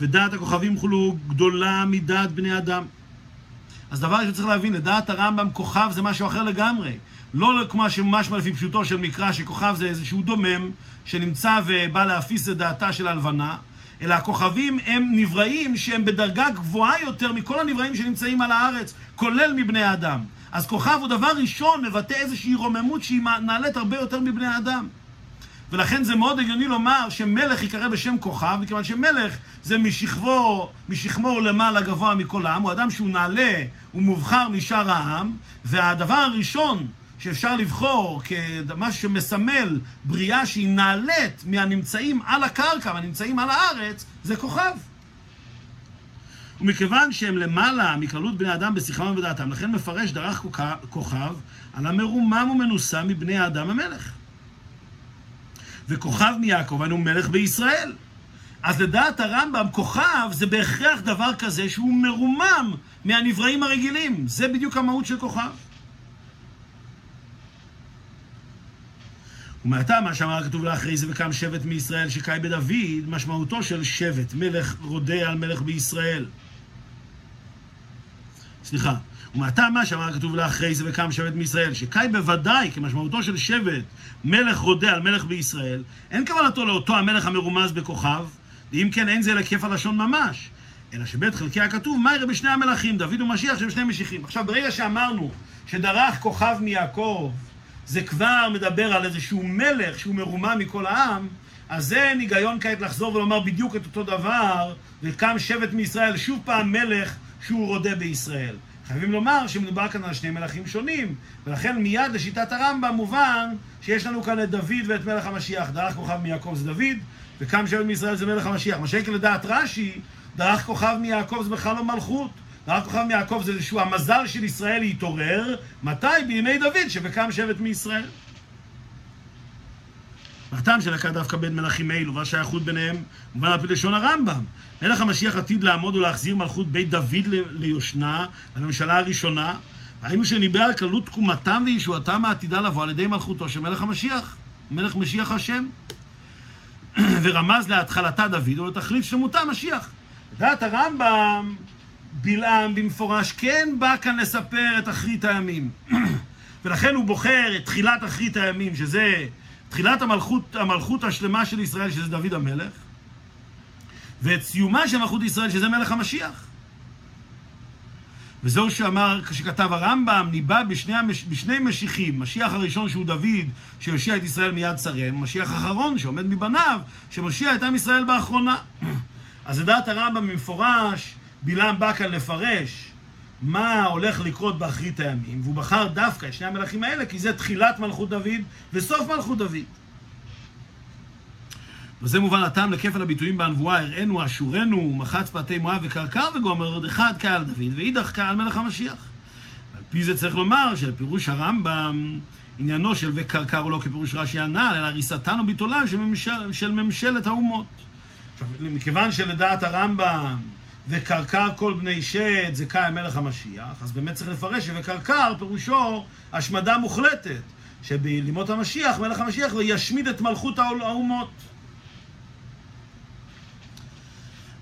ודעת הכוכבים חולו גדולה מדעת בני אדם. אז דבר שצריך להבין, לדעת הרמב"ם כוכב זה משהו אחר לגמרי. לא כמו שמשמע לפי פשוטו של מקרא, שכוכב זה איזשהו דומם שנמצא ובא להפיס את דעתה של הלבנה, אלא הכוכבים הם נבראים שהם בדרגה גבוהה יותר מכל הנבראים שנמצאים על הארץ, כולל מבני האדם. אז כוכב הוא דבר ראשון מבטא איזושהי רוממות שהיא נעלית הרבה יותר מבני האדם. ולכן זה מאוד הגיוני לומר שמלך ייקרא בשם כוכב, מכיוון שמלך זה משכבו, משכמו למעלה גבוה מכל העם, הוא אדם שהוא נעלה, הוא מובחר משאר העם, והדבר הראשון שאפשר לבחור כמשהו שמסמל בריאה שהיא נעלית מהנמצאים על הקרקע, מהנמצאים על הארץ, זה כוכב. ומכיוון שהם למעלה מכללות בני אדם בשכלם ובדעתם, לכן מפרש דרך כוכב על המרומם ומנוסה מבני האדם המלך. וכוכב מיעקב היינו מלך בישראל. אז לדעת הרמב"ם, כוכב זה בהכרח דבר כזה שהוא מרומם מהנבראים הרגילים. זה בדיוק המהות של כוכב. ומעתה מה שאמר כתוב לאחרי זה וקם שבט מישראל שקאי בדוד, משמעותו של שבט, מלך רודה על מלך בישראל. סליחה, ומעתה מה שאמר כתוב לאחרי זה וקם שבט מישראל, שקאי בוודאי כמשמעותו של שבט, מלך רודה על מלך בישראל, אין כוונתו לאותו המלך המרומז בכוכב, ואם כן אין זה לכיף הלשון ממש. אלא שבית חלקי הכתוב, מה יראה בשני המלכים, דוד ומשיח שהם שני משיחים. עכשיו, ברגע שאמרנו שדרך כוכב מיעקב, זה כבר מדבר על איזשהו מלך שהוא מרומם מכל העם, אז אין היגיון כעת לחזור ולומר בדיוק את אותו דבר, וקם שבט מישראל, שוב פעם מלך שהוא רודה בישראל. חייבים לומר שמדובר כאן על שני מלכים שונים, ולכן מיד לשיטת הרמב"ם מובן שיש לנו כאן את דוד ואת מלך המשיח. דרך כוכב מיעקב זה דוד, וקם שבט מישראל זה מלך המשיח. מה שכן לדעת רש"י, דרך כוכב מיעקב זה בכלל לא מלכות. דרך כוכב מיעקב זה איזשהו המזל של ישראל להתעורר, מתי? בימי דוד, שבקם שבט מישראל. והטעם של הקה דווקא בין מלכים אלו והשייכות ביניהם מובן על פי לשון הרמב"ם. מלך המשיח עתיד לעמוד ולהחזיר מלכות בית דוד ליושנה, לממשלה הראשונה, היינו שניבא על כללות תקומתם וישועתם העתידה לבוא על ידי מלכותו של מלך המשיח. מלך משיח השם, [clears throat] ורמז להתחלתה דוד ולתכלית שלמותה משיח. לדעת הרמב"ם, בלעם במפורש כן בא כאן לספר את אחרית הימים. [clears throat] ולכן הוא בוחר את תחילת אחרית הימים, שזה תחילת המלכות, המלכות השלמה של ישראל, שזה דוד המלך, ואת סיומה של מלכות ישראל, שזה מלך המשיח. וזהו שאמר, כשכתב הרמב"ם, ניבא בשני, המש, בשני משיחים, משיח הראשון שהוא דוד, שיושיע את ישראל מיד צרם, משיח אחרון שעומד מבניו, שמושיע את עם ישראל באחרונה. [clears throat] אז לדעת הרמב"ם במפורש, בלעם בא כאן לפרש מה הולך לקרות באחרית הימים, והוא בחר דווקא את שני המלכים האלה, כי זה תחילת מלכות דוד וסוף מלכות דוד. וזה מובן הטעם לכפל הביטויים בנבואה, הראינו, אשורנו, מחץ פאתי מואב וקרקר וגומר, אחד קהל דוד ואידך קהל מלך המשיח. על פי זה צריך לומר שלפירוש הרמב"ם, עניינו של וקרקר הוא לא כפירוש רש"י הנ"ל, אלא הריסתן וביטולן של, ממשל, של ממשלת האומות. עכשיו, מכיוון שלדעת הרמב"ם וקרקר כל בני שת זה קיים מלך המשיח, אז באמת צריך לפרש שווקרקר פירושו השמדה מוחלטת, שבלימות המשיח, מלך המשיח, וישמיד את מלכות האומות.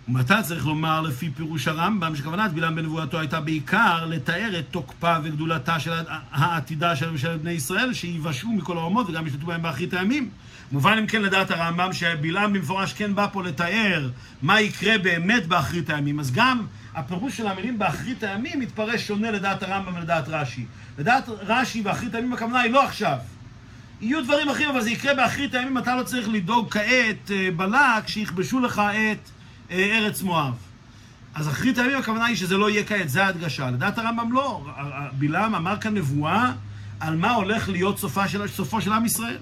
ומתי צריך לומר לפי פירוש הרמב"ם שכוונת בלעם בנבואתו הייתה בעיקר לתאר את תוקפה וגדולתה של העתידה של ממשלת בני ישראל שיבשעו מכל האומות וגם ישלטו בהם באחרית הימים. מובן אם כן לדעת הרמב"ם שבלעם במפורש כן בא פה לתאר מה יקרה באמת באחרית הימים. אז גם הפירוש של המילים באחרית הימים מתפרש שונה לדעת הרמב"ם ולדעת רש"י. לדעת רש"י באחרית הימים הכוונה היא לא עכשיו. יהיו דברים אחרים אבל זה יקרה באחרית הימים אתה לא צריך לדאוג כעת אה, בלק שיכבשו לך את אה, ארץ מואב. אז אחרית הימים הכוונה היא שזה לא יהיה כעת, זה ההדגשה. לדעת הרמב"ם לא, בלעם אמר כאן נבואה על מה הולך להיות סופה של, סופו של עם ישראל.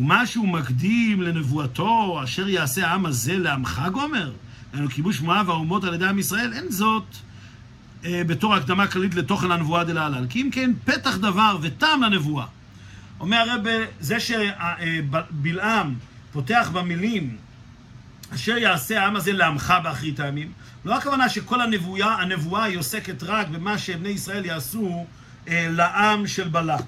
ומה שהוא מקדים לנבואתו, אשר יעשה העם הזה לעמך גומר, היינו כיבוש מואב והאומות על ידי עם ישראל, אין זאת אה, בתור הקדמה כללית לתוכן הנבואה דלהלן. כי אם כן, פתח דבר וטעם לנבואה. אומר הרב, זה שבלעם פותח במילים אשר יעשה העם הזה לעמך באחרית הימים. לא הכוונה שכל הנבואה, הנבואה היא עוסקת רק במה שבני ישראל יעשו אה, לעם של בלק.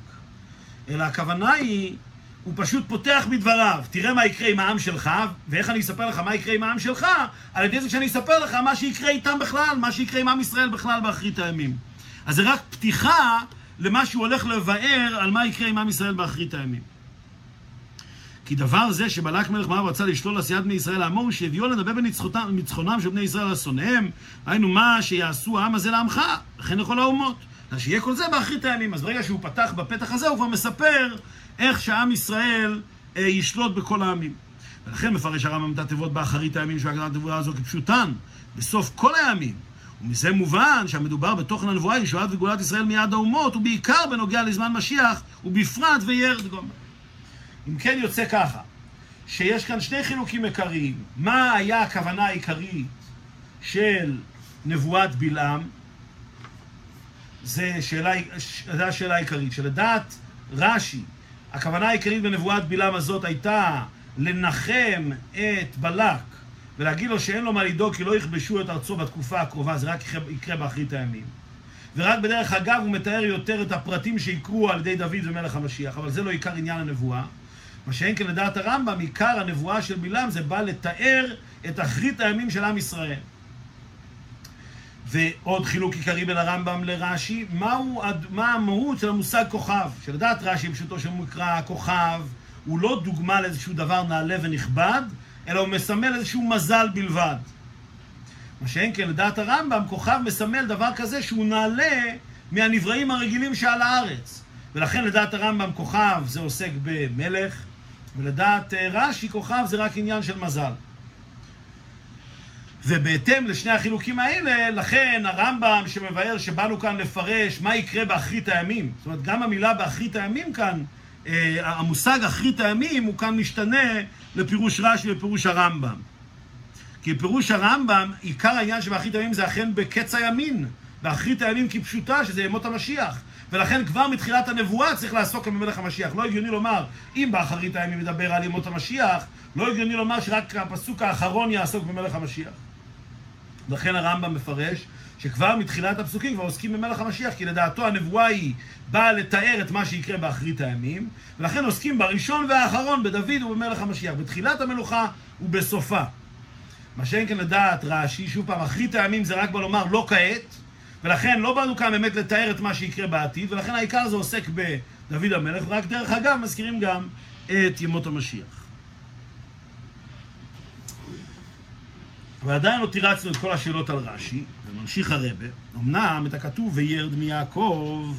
אלא הכוונה היא, הוא פשוט פותח בדבריו, תראה מה יקרה עם העם שלך, ואיך אני אספר לך מה יקרה עם העם שלך, על ידי זה שאני אספר לך מה שיקרה איתם בכלל, מה שיקרה עם עם ישראל בכלל באחרית הימים. אז זה רק פתיחה למה שהוא הולך לבאר על מה יקרה עם עם ישראל באחרית הימים. כי דבר זה שבלק מלך מואב רצה לשלול עשיית בני ישראל לעמו, שהביאו לנבא בניצחונם של בני ישראל על שונאיהם, היינו מה שיעשו העם הזה לעמך, וכן לכל האומות. אז שיהיה כל זה באחרית הימים. אז ברגע שהוא פתח בפתח הזה, הוא כבר מספר איך שעם ישראל אה, ישלוט בכל העמים. ולכן מפרש הרמב"ם את התיבות באחרית הימים של הגדרת הנבואה הזו כפשוטן, בסוף כל הימים. ומזה מובן שהמדובר בתוכן הנבואה, ישועת וגאולת ישראל מיד האומות, ובעיקר בנוגע לזמן משיח, ובפרט וירד גומר. אם כן יוצא ככה, שיש כאן שני חילוקים עיקריים. מה היה הכוונה העיקרית של נבואת בלעם? זו השאלה העיקרית. שלדעת רש"י, הכוונה העיקרית בנבואת בלעם הזאת הייתה לנחם את בלק ולהגיד לו שאין לו מה לדאוג כי לא יכבשו את ארצו בתקופה הקרובה, זה רק יקרה באחרית הימים. ורק בדרך אגב הוא מתאר יותר את הפרטים שיקרו על ידי דוד ומלך המשיח, אבל זה לא עיקר עניין הנבואה. מה שאין כן לדעת הרמב"ם, עיקר הנבואה של בלעם זה בא לתאר את אחרית הימים של עם ישראל. ועוד חילוק עיקרי בין הרמב"ם לרש"י, מהו, מה המהות של המושג כוכב? שלדעת רש"י, פשוטו של מקרא, כוכב הוא לא דוגמה לאיזשהו דבר נעלה ונכבד, אלא הוא מסמל איזשהו מזל בלבד. מה שאין כן לדעת הרמב"ם, כוכב מסמל דבר כזה שהוא נעלה מהנבראים הרגילים שעל הארץ. ולכן לדעת הרמב"ם כוכב זה עוסק במלך, ולדעת אה, רש"י, כוכב זה רק עניין של מזל. ובהתאם לשני החילוקים האלה, לכן הרמב"ם שמבאר שבאנו כאן לפרש מה יקרה באחרית הימים, זאת אומרת, גם המילה באחרית הימים כאן, אה, המושג אחרית הימים הוא כאן משתנה לפירוש רש"י ופירוש הרמב"ם. כי פירוש הרמב"ם, עיקר העניין שבאחרית הימים זה אכן בקץ הימין, באחרית הימים כפשוטה, שזה ימות המשיח. ולכן כבר מתחילת הנבואה צריך לעסוק במלך המשיח. לא הגיוני לומר, אם באחרית הימים מדבר על ימות המשיח, לא הגיוני לומר שרק הפסוק האחרון יעסוק במלך המשיח. לכן הרמב"ם מפרש שכבר מתחילת הפסוקים כבר עוסקים במלך המשיח, כי לדעתו הנבואה היא באה לתאר את מה שיקרה באחרית הימים, ולכן עוסקים בראשון והאחרון, בדוד ובמלך המשיח, בתחילת המלוכה ובסופה. מה שאין כן לדעת רש"י, שוב פעם, אחרית הימים זה רק בא לומר לא כעת, ולכן לא באנו כאן באמת לתאר את מה שיקרה בעתיד, ולכן העיקר זה עוסק בדוד המלך, ורק דרך אגב מזכירים גם את ימות המשיח. ועדיין לא תירצנו את כל השאלות על רש"י, וממשיך הרבה. אמנם את הכתוב וירד מיעקב,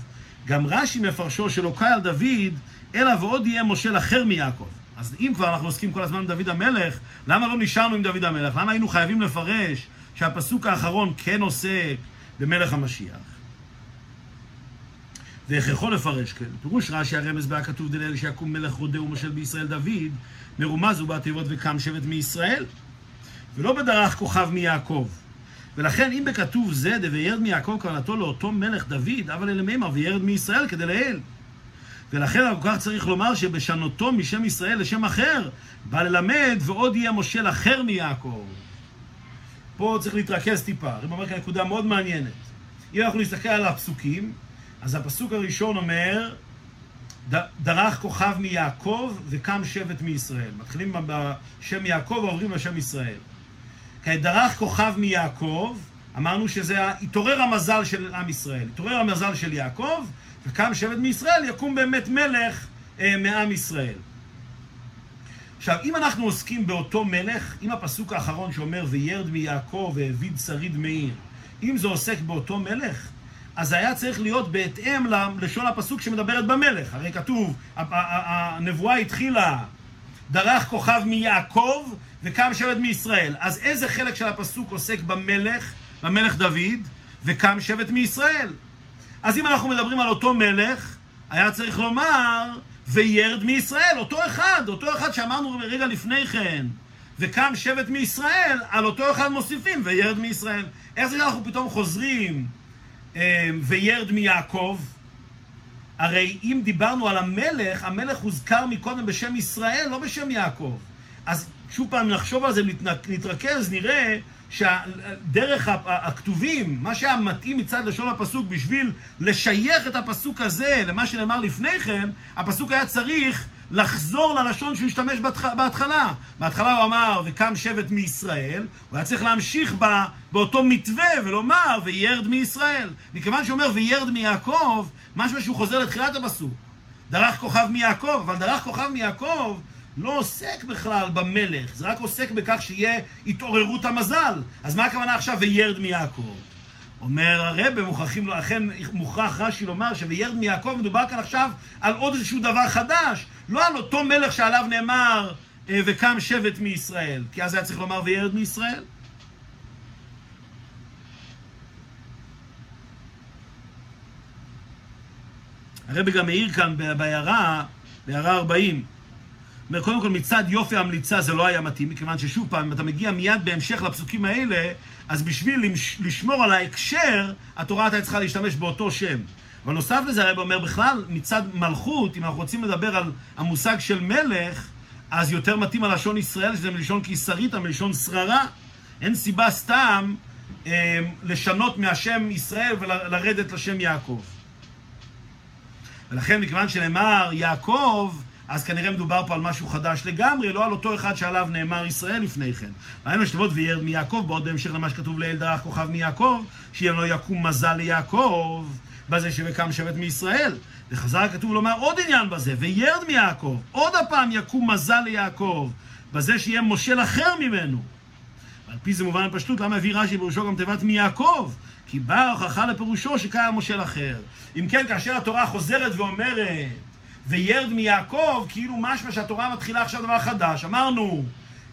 גם רש"י מפרשו שלא קאי על דוד, אלא ועוד יהיה מושל אחר מיעקב. אז אם כבר אנחנו עוסקים כל הזמן בדוד המלך, למה לא נשארנו עם דוד המלך? למה היינו חייבים לפרש שהפסוק האחרון כן עוסק במלך המשיח? יכול לפרש כן? פירוש רש"י הרמז בה כתוב דליל שיקום מלך רודה ומושל בישראל דוד, מרומז הוא בתיבות וקם שבט מישראל. ולא בדרך כוכב מיעקב. ולכן אם בכתוב זה דווירד מיעקב כוונתו לאותו מלך דוד, אבל אלה מימר וירד מישראל כדי לאל. ולכן כל כך צריך לומר שבשנותו משם ישראל לשם אחר, בא ללמד ועוד יהיה מושל אחר מיעקב. פה צריך להתרכז טיפה, הרב אומר כאן נקודה מאוד מעניינת. אם אנחנו נסתכל על הפסוקים, אז הפסוק הראשון אומר, דרך כוכב מיעקב וקם שבט מישראל. מתחילים בשם יעקב ועוברים לשם ישראל. דרך כוכב מיעקב, אמרנו שזה התעורר המזל של עם ישראל. התעורר המזל של יעקב, וקם שבט מישראל, יקום באמת מלך אה, מעם ישראל. עכשיו, אם אנחנו עוסקים באותו מלך, אם הפסוק האחרון שאומר וירד מיעקב והביד שריד מאיר, אם זה עוסק באותו מלך, אז היה צריך להיות בהתאם ללשון הפסוק שמדברת במלך. הרי כתוב, הנבואה התחילה, דרך כוכב מיעקב וקם שבט מישראל. אז איזה חלק של הפסוק עוסק במלך, במלך דוד, וקם שבט מישראל? אז אם אנחנו מדברים על אותו מלך, היה צריך לומר, וירד מישראל, אותו אחד, אותו אחד שאמרנו רגע לפני כן, וקם שבט מישראל, על אותו אחד מוסיפים, וירד מישראל. איך זה אנחנו פתאום חוזרים, אה, וירד מיעקב? הרי אם דיברנו על המלך, המלך הוזכר מקודם בשם ישראל, לא בשם יעקב. אז שוב פעם נחשוב על זה, נתרכז, נראה שדרך הכתובים, מה שהיה מתאים מצד לשון הפסוק בשביל לשייך את הפסוק הזה למה שנאמר לפני כן, הפסוק היה צריך לחזור ללשון שהוא השתמש בהתחלה. בהתחלה הוא אמר, וקם שבט מישראל, הוא היה צריך להמשיך בא, באותו מתווה ולומר, וירד מישראל. מכיוון שהוא אומר, וירד מיעקב, משהו שהוא חוזר לתחילת הפסוק. דרך כוכב מיעקב, אבל דרך כוכב מיעקב לא עוסק בכלל במלך, זה רק עוסק בכך שיהיה התעוררות המזל. אז מה הכוונה עכשיו וירד מיעקב? אומר הרב, מוכרחים אכן מוכרח רש"י לומר ש"וירד מיעקב" מדובר כאן עכשיו על עוד איזשהו דבר חדש, לא על אותו מלך שעליו נאמר אה, וקם שבט מישראל, כי אז היה צריך לומר וירד מישראל. הרב גם העיר כאן בהערה, בהערה 40, אומר, קודם כל מצד יופי המליצה זה לא היה מתאים, מכיוון ששוב פעם, אם אתה מגיע מיד בהמשך לפסוקים האלה, אז בשביל לשמור על ההקשר, התורה הייתה צריכה להשתמש באותו שם. אבל נוסף לזה, הרב אומר בכלל, מצד מלכות, אם אנחנו רוצים לדבר על המושג של מלך, אז יותר מתאים הלשון ישראל, שזה מלשון קיסרית, מלשון שררה. אין סיבה סתם אה, לשנות מהשם ישראל ולרדת לשם יעקב. ולכן, מכיוון שנאמר יעקב, אז כנראה מדובר פה על משהו חדש לגמרי, לא על אותו אחד שעליו נאמר ישראל לפני כן. ראינו שתבוא וירד מיעקב, בעוד בהמשך למה שכתוב לאל דרך כוכב מיעקב, שיהיה לו יקום מזל ליעקב, בזה שבקם שבט מישראל. וחזר כתוב לומר עוד עניין בזה, וירד מיעקב, עוד הפעם יקום מזל ליעקב, בזה שיהיה מושל אחר ממנו. ועל פי זה מובן בפשטות, למה הביא רש"י בראשו גם תיבת מיעקב? כי באה ההוכחה לפירושו שקיים מושל אחר. אם כן, כאשר התורה חוזרת ואומרת וירד מיעקב, כאילו משמע שהתורה מתחילה עכשיו דבר חדש. אמרנו,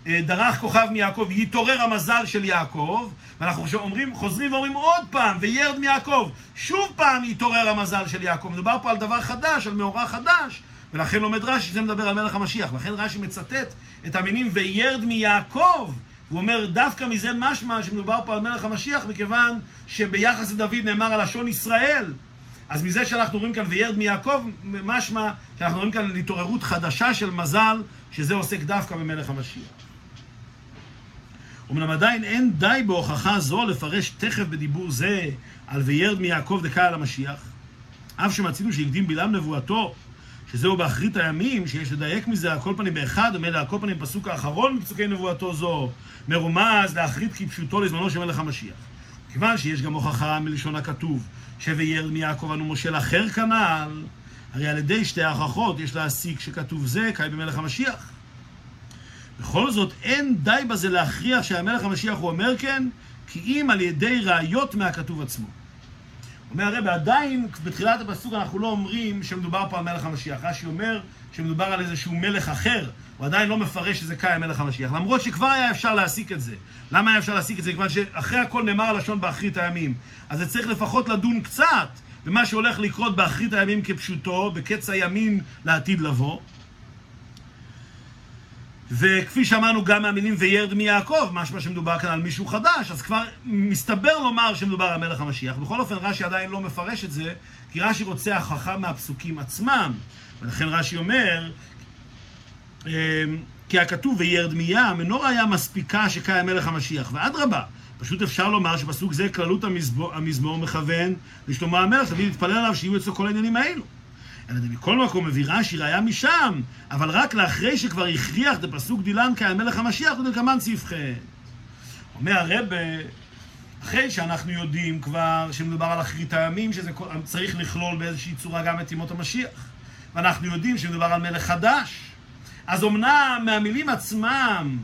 אה, דרך כוכב מיעקב, יתעורר המזל של יעקב, ואנחנו אומרים, חוזרים ואומרים עוד פעם, וירד מיעקב, שוב פעם יתעורר המזל של יעקב. מדובר פה על דבר חדש, על מאורע חדש, ולכן לומד רש"י שזה מדבר על מלך המשיח. לכן רש"י מצטט את המינים וירד מיעקב. הוא אומר, דווקא מזה משמע שמדובר פה על מלך המשיח, מכיוון שביחס לדוד נאמר על לשון ישראל. אז מזה שאנחנו רואים כאן וירד מיעקב, משמע שאנחנו רואים כאן התעוררות חדשה של מזל, שזה עוסק דווקא במלך המשיח. אמנם עדיין אין די בהוכחה זו לפרש תכף בדיבור זה על וירד מיעקב דקה על המשיח, אף שמצינו שהקדים בלעם נבואתו, שזהו באחרית הימים, שיש לדייק מזה על כל פנים באחד, ומילא על כל פנים פסוק האחרון מפסוקי נבואתו זו, מרומז לאחרית כפשוטו לזמנו של מלך המשיח. כיוון שיש גם הוכחה מלשון הכתוב, שווירד מיעקב אנו מושל אחר כנ"ל, הרי על ידי שתי ההוכחות יש להסיק שכתוב זה קאי במלך המשיח. בכל זאת, אין די בזה להכריח שהמלך המשיח הוא אומר כן, כי אם על ידי ראיות מהכתוב עצמו. אומר הרב, עדיין בתחילת הפסוק אנחנו לא אומרים שמדובר פה על מלך המשיח. רש"י אומר שמדובר על איזשהו מלך אחר, הוא עדיין לא מפרש שזה קאי המלך המשיח. למרות שכבר היה אפשר להסיק את זה. למה היה אפשר להסיק את זה? כיוון שאחרי הכל נאמר הלשון באחרית הימים. אז זה צריך לפחות לדון קצת במה שהולך לקרות באחרית הימים כפשוטו, בקץ הימים לעתיד לבוא. וכפי שאמרנו גם מהמילים וירד מיעקב, משמע שמדובר כאן על מישהו חדש, אז כבר מסתבר לומר שמדובר על מלך המשיח. בכל אופן, רש"י עדיין לא מפרש את זה, כי רש"י רוצה הכרחה מהפסוקים עצמם. ולכן רש"י אומר, אמ, כי הכתוב וירד מים אינו ראיה מספיקה שקיים מלך המשיח, ואדרבה, פשוט אפשר לומר שפסוק זה כללות המזמור, המזמור מכוון לשלמה המלך, תמיד להתפלל עליו שיהיו אצלו כל העניינים האלו. אלא מכל מקום מביא רש"י ראיה משם, אבל רק לאחרי שכבר הכריח את הפסוק דילן קיים מלך המשיח, הוא נקמן סעיף אומר הרב, אחרי שאנחנו יודעים כבר שמדובר על אחרית הימים, שזה צריך לכלול באיזושהי צורה גם את ימות המשיח, ואנחנו יודעים שמדובר על מלך חדש, אז אמנם מהמילים עצמם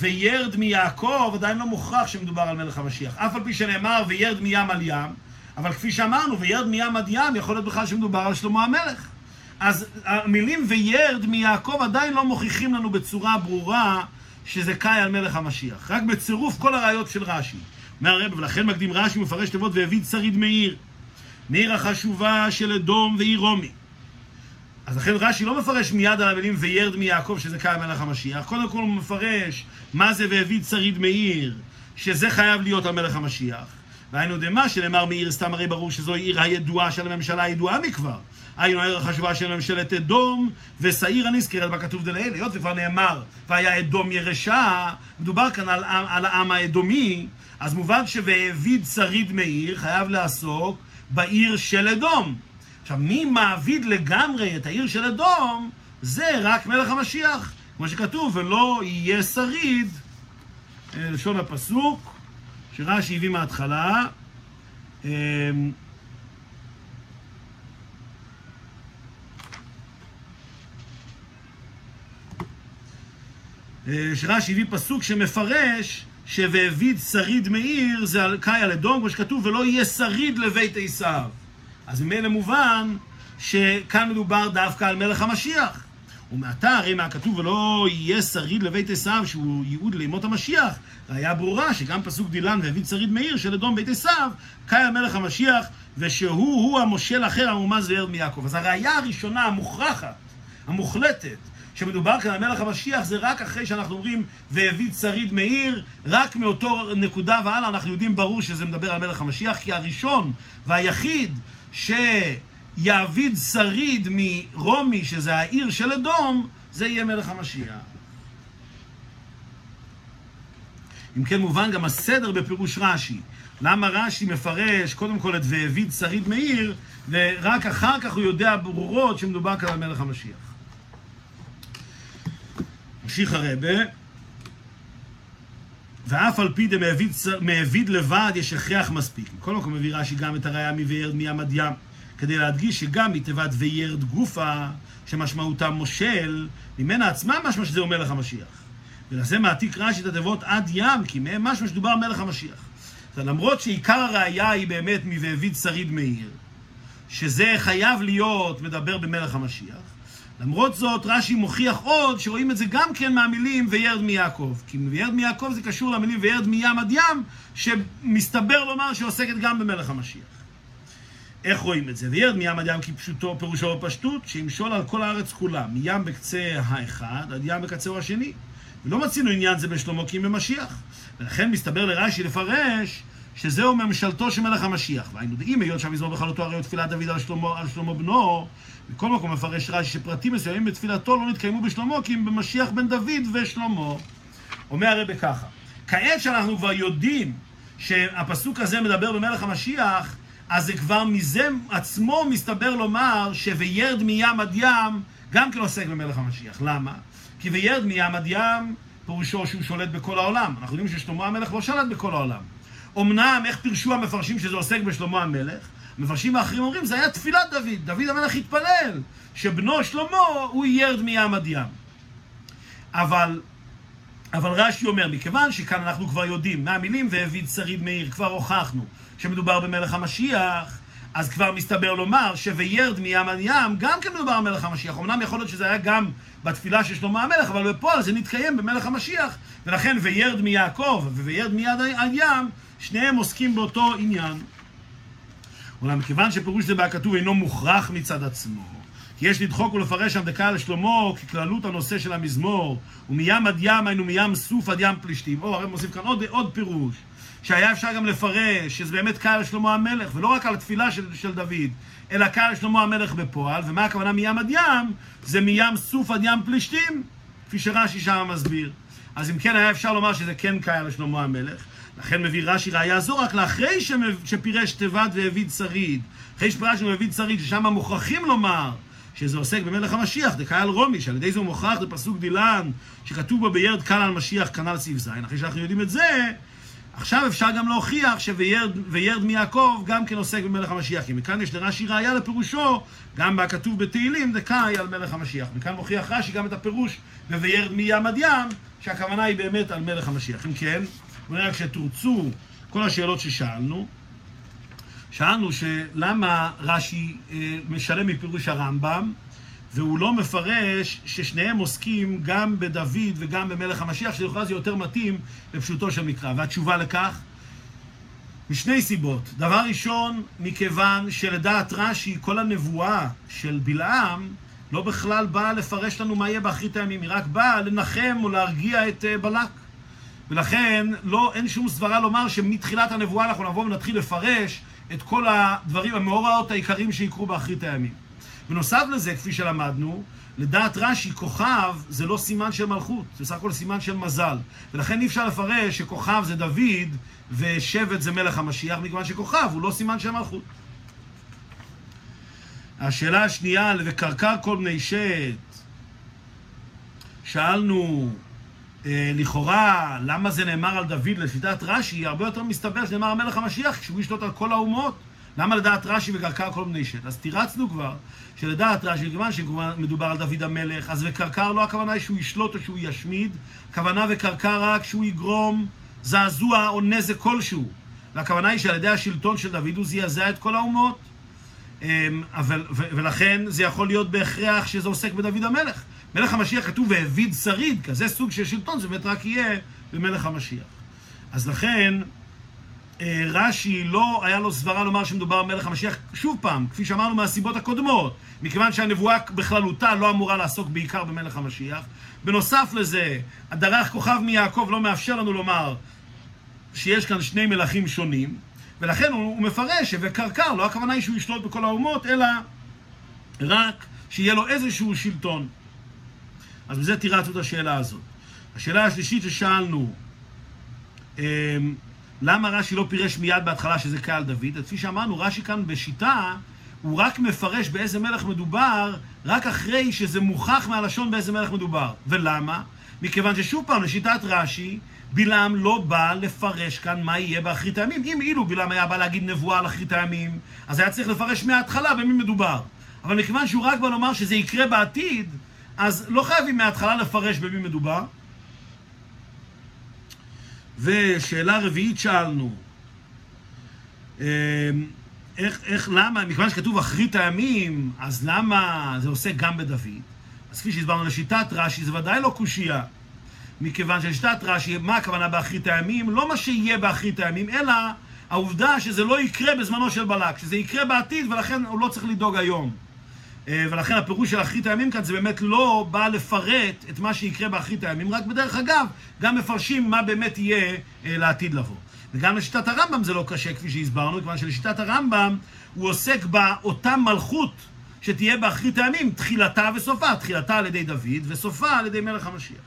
וירד מיעקב, עדיין לא מוכרח שמדובר על מלך המשיח. אף על פי שנאמר וירד מים על ים, אבל כפי שאמרנו, וירד מים עד ים, יכול להיות בכלל שמדובר על שלמה המלך. אז המילים וירד מיעקב עדיין לא מוכיחים לנו בצורה ברורה שזה קאי על מלך המשיח. רק בצירוף כל הראיות של רש"י. אומר הרב, ולכן מקדים רש"י מפרש תיבות והביא שריד מאיר. מעיר החשובה של אדום ועיר רומי. אז לכן רש"י לא מפרש מיד על המילים וירד מיעקב שזה קאי מלך המשיח. קודם כל הוא מפרש מה זה והביא שריד מאיר, שזה חייב להיות על מלך המשיח. והיינו דמה שנאמר מעיר סתם הרי ברור שזו עיר הידועה של הממשלה הידועה מכבר. היינו העיר החשובה של ממשלת אדום ושעיר הנזכרת בכתוב דלאל. היות וכבר נאמר והיה אדום ירשה, מדובר כאן על, על העם האדומי, אז מובן ש"והעביד שריד מעיר" חייב לעסוק בעיר של אדום. עכשיו, מי מעביד לגמרי את העיר של אדום, זה רק מלך המשיח. כמו שכתוב, ולא יהיה שריד, אה, לשון הפסוק, שרש"י הביא מההתחלה, אמ, אה, שרש"י הביא פסוק שמפרש ש"והביד שריד מעיר" זה על קאי על אדום, כמו שכתוב, ולא יהיה שריד לבית עשיו. אז ממילא מובן שכאן מדובר דווקא על מלך המשיח. ומעתה הרי מהכתוב ולא יהיה שריד לבית עשיו שהוא ייעוד לימות המשיח, ראיה ברורה שגם פסוק דילן והביא שריד מאיר של אדום בית עשיו, קאי המלך המשיח ושהוא הוא המושל אחר המומז וירד מיעקב. אז הראיה הראשונה המוכרחת, המוחלטת, שמדובר כאן על מלך המשיח זה רק אחרי שאנחנו אומרים והביא שריד מאיר, רק מאותו נקודה והלאה אנחנו יודעים ברור שזה מדבר על מלך המשיח, כי הראשון והיחיד ש... יעביד שריד מרומי, שזה העיר של אדום, זה יהיה מלך המשיח. אם כן מובן גם הסדר בפירוש רש"י. למה רש"י מפרש קודם כל את והעביד שריד מאיר, ורק אחר כך הוא יודע ברורות שמדובר כאן על מלך המשיח. ממשיך הרבה, ואף על פי דמעביד לבד יש הכרח מספיק. מכל מקום מביא רש"י גם את הראייה מבירד מים עד ים. כדי להדגיש שגם מתיבת וירד גופה, שמשמעותה מושל, ממנה עצמה משמע שזה אומר מלך המשיח. ולזה מעתיק רש"י את התיבות עד ים, כי מהם משמע שדובר מלך המשיח. למרות שעיקר הראייה היא באמת מ"ואביד שריד מאיר", שזה חייב להיות מדבר במלך המשיח, למרות זאת רש"י מוכיח עוד שרואים את זה גם כן מהמילים וירד מיעקב. כי וירד מיעקב זה קשור למילים וירד מים עד ים, שמסתבר לומר שעוסקת גם במלך המשיח. איך רואים את זה? וירד מים עד ים כפשוטו, פירושו בפשטות, שימשול על כל הארץ כולה, מים בקצה האחד עד ים בקצהו השני. ולא מצינו עניין זה בשלמה כי במשיח. ולכן מסתבר לרש"י לפרש שזהו ממשלתו של מלך המשיח. והיינו דעים, היות שהמזמור בכללותו הרי הוא תפילת דוד על שלמה, על שלמה בנו, בכל מקום מפרש רש"י שפרטים מסוימים בתפילתו לא נתקיימו בשלמה כי אם במשיח בן דוד ושלמה. אומר הרב ככה, כעת שאנחנו כבר יודעים שהפסוק הזה מדבר במלך המשיח, אז זה כבר מזה עצמו מסתבר לומר ש"וירד מים עד ים" גם כן עוסק במלך המשיח. למה? כי "וירד מים עד ים" פירושו שהוא שולט בכל העולם. אנחנו יודעים ששלמה המלך לא שלט בכל העולם. אמנם, איך פירשו המפרשים שזה עוסק בשלמה המלך? המפרשים האחרים אומרים, זה היה תפילת דוד. דוד המלך התפלל שבנו שלמה הוא ירד מים עד ים. אבל, אבל רש"י אומר, מכיוון שכאן אנחנו כבר יודעים מהמילים והביא שריד מאיר, כבר הוכחנו שמדובר במלך המשיח, אז כבר מסתבר לומר ש"וירד מים עד ים" גם כן מדובר במלך המשיח. אמנם יכול להיות שזה היה גם בתפילה של שלמה המלך, אבל בפועל זה מתקיים במלך המשיח. ולכן "וירד מיעקב" ו"וירד מיד עד ים" שניהם עוסקים באותו עניין. אולם מכיוון שפירוש זה בהכתוב אינו מוכרח מצד עצמו, יש לדחוק ולפרש שם דקה לשלמה ככללות הנושא של המזמור, ומים עד ים היינו מים סוף עד ים פלישתים. או, הרי מוסיף כאן עוד, עוד פירוש, שהיה אפשר גם לפרש שזה באמת קהל לשלמה המלך, ולא רק על התפילה של, של דוד, אלא קהל לשלמה המלך בפועל, ומה הכוונה מים עד ים? זה מים סוף עד ים פלישתים, כפי שרש"י שם מסביר. אז אם כן היה אפשר לומר שזה כן קהל לשלמה המלך. לכן מביא רש"י ראיה זו רק לאחרי שפירש תיבת והביא שריד. אחרי שפירש והביא שריד, ששם מוכרחים לומר שזה עוסק במלך המשיח, דקהל רומי, שעל ידי זה הוא מוכרח בפסוק דילן, שכתוב בו בירד קל על משיח כנ"ל סעיף ז', אחרי שאנחנו יודעים את זה, עכשיו אפשר גם להוכיח ש"וירד מיעקב" גם כן עוסק במלך המשיח. כי מכאן יש לרש"י ראיה לפירושו, גם בכתוב בתהילים, דקאי על מלך המשיח. מכאן מוכיח רש"י גם את הפירוש ב"וירד מים עד ים", שהכוונה היא באמת על מלך המשיח. אם כן, רק שתרצו כל השאלות ששאלנו, שאלנו שלמה רש"י אה, משלם מפירוש הרמב"ם, והוא לא מפרש ששניהם עוסקים גם בדוד וגם במלך המשיח, שלכאורה זה יותר מתאים לפשוטו של מקרא. והתשובה לכך, משני סיבות. דבר ראשון, מכיוון שלדעת רש"י, כל הנבואה של בלעם לא בכלל באה לפרש לנו מה יהיה באחרית הימים, היא רק באה לנחם או להרגיע את אה, בלק. ולכן לא, אין שום סברה לומר שמתחילת הנבואה אנחנו נבוא ונתחיל לפרש את כל הדברים, המאורעות העיקריים שיקרו באחרית הימים. בנוסף לזה, כפי שלמדנו, לדעת רש"י, כוכב זה לא סימן של מלכות, זה בסך הכל סימן של מזל. ולכן אי אפשר לפרש שכוכב זה דוד ושבט זה מלך המשיח, מכיוון שכוכב הוא לא סימן של מלכות. השאלה השנייה, וקרקר כל בני שת, שאלנו לכאורה, למה זה נאמר על דוד לשיטת רש"י, הרבה יותר מסתבר שנאמר על מלך המשיח, כשהוא ישלוט על כל האומות. למה לדעת רש"י וקרקר כל בני שת? אז תירצנו כבר שלדעת רש"י, כיוון שמדובר על דוד המלך, אז וקרקר לא הכוונה היא שהוא ישלוט או שהוא ישמיד, הכוונה וקרקר רק שהוא יגרום זעזוע או נזק כלשהו. והכוונה היא שעל ידי השלטון של דוד הוא זעזע את כל האומות. אמ, אבל, ולכן זה יכול להיות בהכרח שזה עוסק בדוד המלך. מלך המשיח כתוב והביד שריד, כזה סוג של שלטון, זה באמת רק יהיה במלך המשיח. אז לכן, אה, רש"י לא היה לו סברה לומר שמדובר במלך המשיח, שוב פעם, כפי שאמרנו מהסיבות הקודמות, מכיוון שהנבואה בכללותה לא אמורה לעסוק בעיקר במלך המשיח. בנוסף לזה, הדרך כוכב מיעקב לא מאפשר לנו לומר שיש כאן שני מלכים שונים, ולכן הוא, הוא מפרש שבקרקר, לא הכוונה היא שהוא ישלוט בכל האומות, אלא רק שיהיה לו איזשהו שלטון. אז בזה תירצנו את השאלה הזאת. השאלה השלישית ששאלנו, אמ, למה רש"י לא פירש מיד בהתחלה שזה קהל דוד? אז כפי שאמרנו, רש"י כאן בשיטה, הוא רק מפרש באיזה מלך מדובר, רק אחרי שזה מוכח מהלשון באיזה מלך מדובר. ולמה? מכיוון ששוב פעם, לשיטת רש"י, בלעם לא בא לפרש כאן מה יהיה באחרית הימים. אם אילו בלעם היה בא להגיד נבואה על אחרית הימים, אז היה צריך לפרש מההתחלה במי מדובר. אבל מכיוון שהוא רק בא לומר שזה יקרה בעתיד, אז לא חייבים מההתחלה לפרש במי מדובר. ושאלה רביעית שאלנו, אמ, איך, איך, למה, מכיוון שכתוב אחרית הימים, אז למה זה עוסק גם בדוד? אז כפי שהסברנו לשיטת רש"י, זה ודאי לא קושייה. מכיוון שלשיטת רש"י, מה הכוונה באחרית הימים? לא מה שיהיה באחרית הימים, אלא העובדה שזה לא יקרה בזמנו של בלק, שזה יקרה בעתיד ולכן הוא לא צריך לדאוג היום. אה, ולכן הפירוש של אחרית הימים כאן זה באמת לא בא לפרט את מה שיקרה באחרית הימים, רק בדרך אגב, גם מפרשים מה באמת יהיה אה, לעתיד לבוא. וגם לשיטת הרמב"ם זה לא קשה כפי שהסברנו, כיוון שלשיטת הרמב"ם הוא עוסק באותה מלכות שתהיה באחרית הימים, תחילתה וסופה, תחילתה על ידי דוד וסופה על ידי מלך המשיח.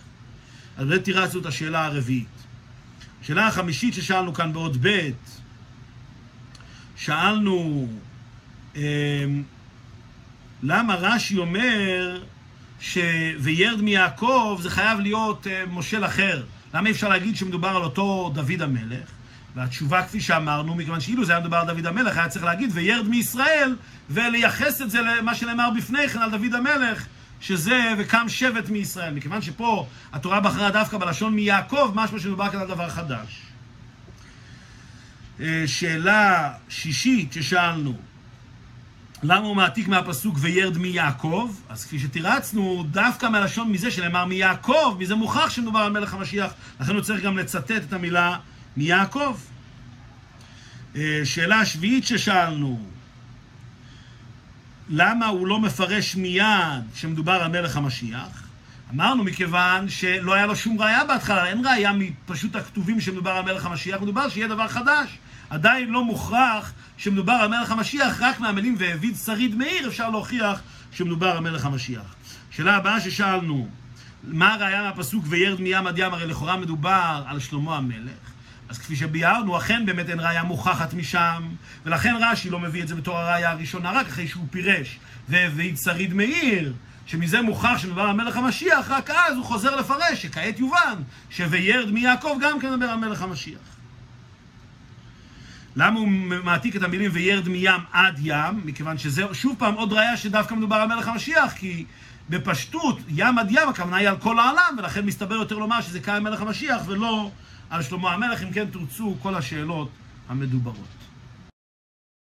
אז באמת תירצנו את השאלה הרביעית. שאלה החמישית ששאלנו כאן בעוד ב', שאלנו אה, למה רש"י אומר ש"וירד מיעקב" זה חייב להיות אה, מושל אחר. למה אי אפשר להגיד שמדובר על אותו דוד המלך? והתשובה כפי שאמרנו, מכיוון שאילו זה היה מדובר על דוד המלך, היה צריך להגיד וירד מישראל, ולייחס את זה למה שנאמר בפני כן על דוד המלך, שזה וקם שבט מישראל. מכיוון שפה התורה בחרה דווקא בלשון מיעקב, משמע שמדובר כאן על דבר חדש. אה, שאלה שישית ששאלנו, למה הוא מעתיק מהפסוק וירד מיעקב? אז כפי שתירצנו, דווקא מהלשון מזה שנאמר מיעקב, מזה מוכח שמדובר על מלך המשיח, לכן הוא צריך גם לצטט את המילה מיעקב. אה, שאלה שביעית ששאלנו, למה הוא לא מפרש מיד שמדובר על מלך המשיח? אמרנו מכיוון שלא היה לו שום ראייה בהתחלה, אין ראייה מפשוט הכתובים שמדובר על מלך המשיח, מדובר שיהיה דבר חדש. עדיין לא מוכרח שמדובר על מלך המשיח, רק מהמילים והביד שריד מאיר אפשר להוכיח שמדובר על מלך המשיח. שאלה הבאה ששאלנו, מה הראייה מהפסוק וירד מים עד ים? הרי לכאורה מדובר על שלמה המלך. אז כפי שביארנו, אכן באמת אין ראייה מוכחת משם, ולכן רש"י לא מביא את זה בתור הראייה הראשונה, רק אחרי שהוא פירש והביד שריד מאיר, שמזה מוכח שמדובר על מלך המשיח, רק אז הוא חוזר לפרש, שכעת יובן, ש"וירד מיעקב" גם כן מדבר על מלך המשיח. למה הוא מעתיק את המילים וירד מים עד ים? מכיוון שזה שוב פעם עוד ראיה שדווקא מדובר על מלך המשיח, כי בפשטות, ים עד ים, הכוונה היא על כל העולם, ולכן מסתבר יותר לומר שזה קיים מלך המשיח ולא על שלמה המלך, אם כן תרצו כל השאלות המדוברות.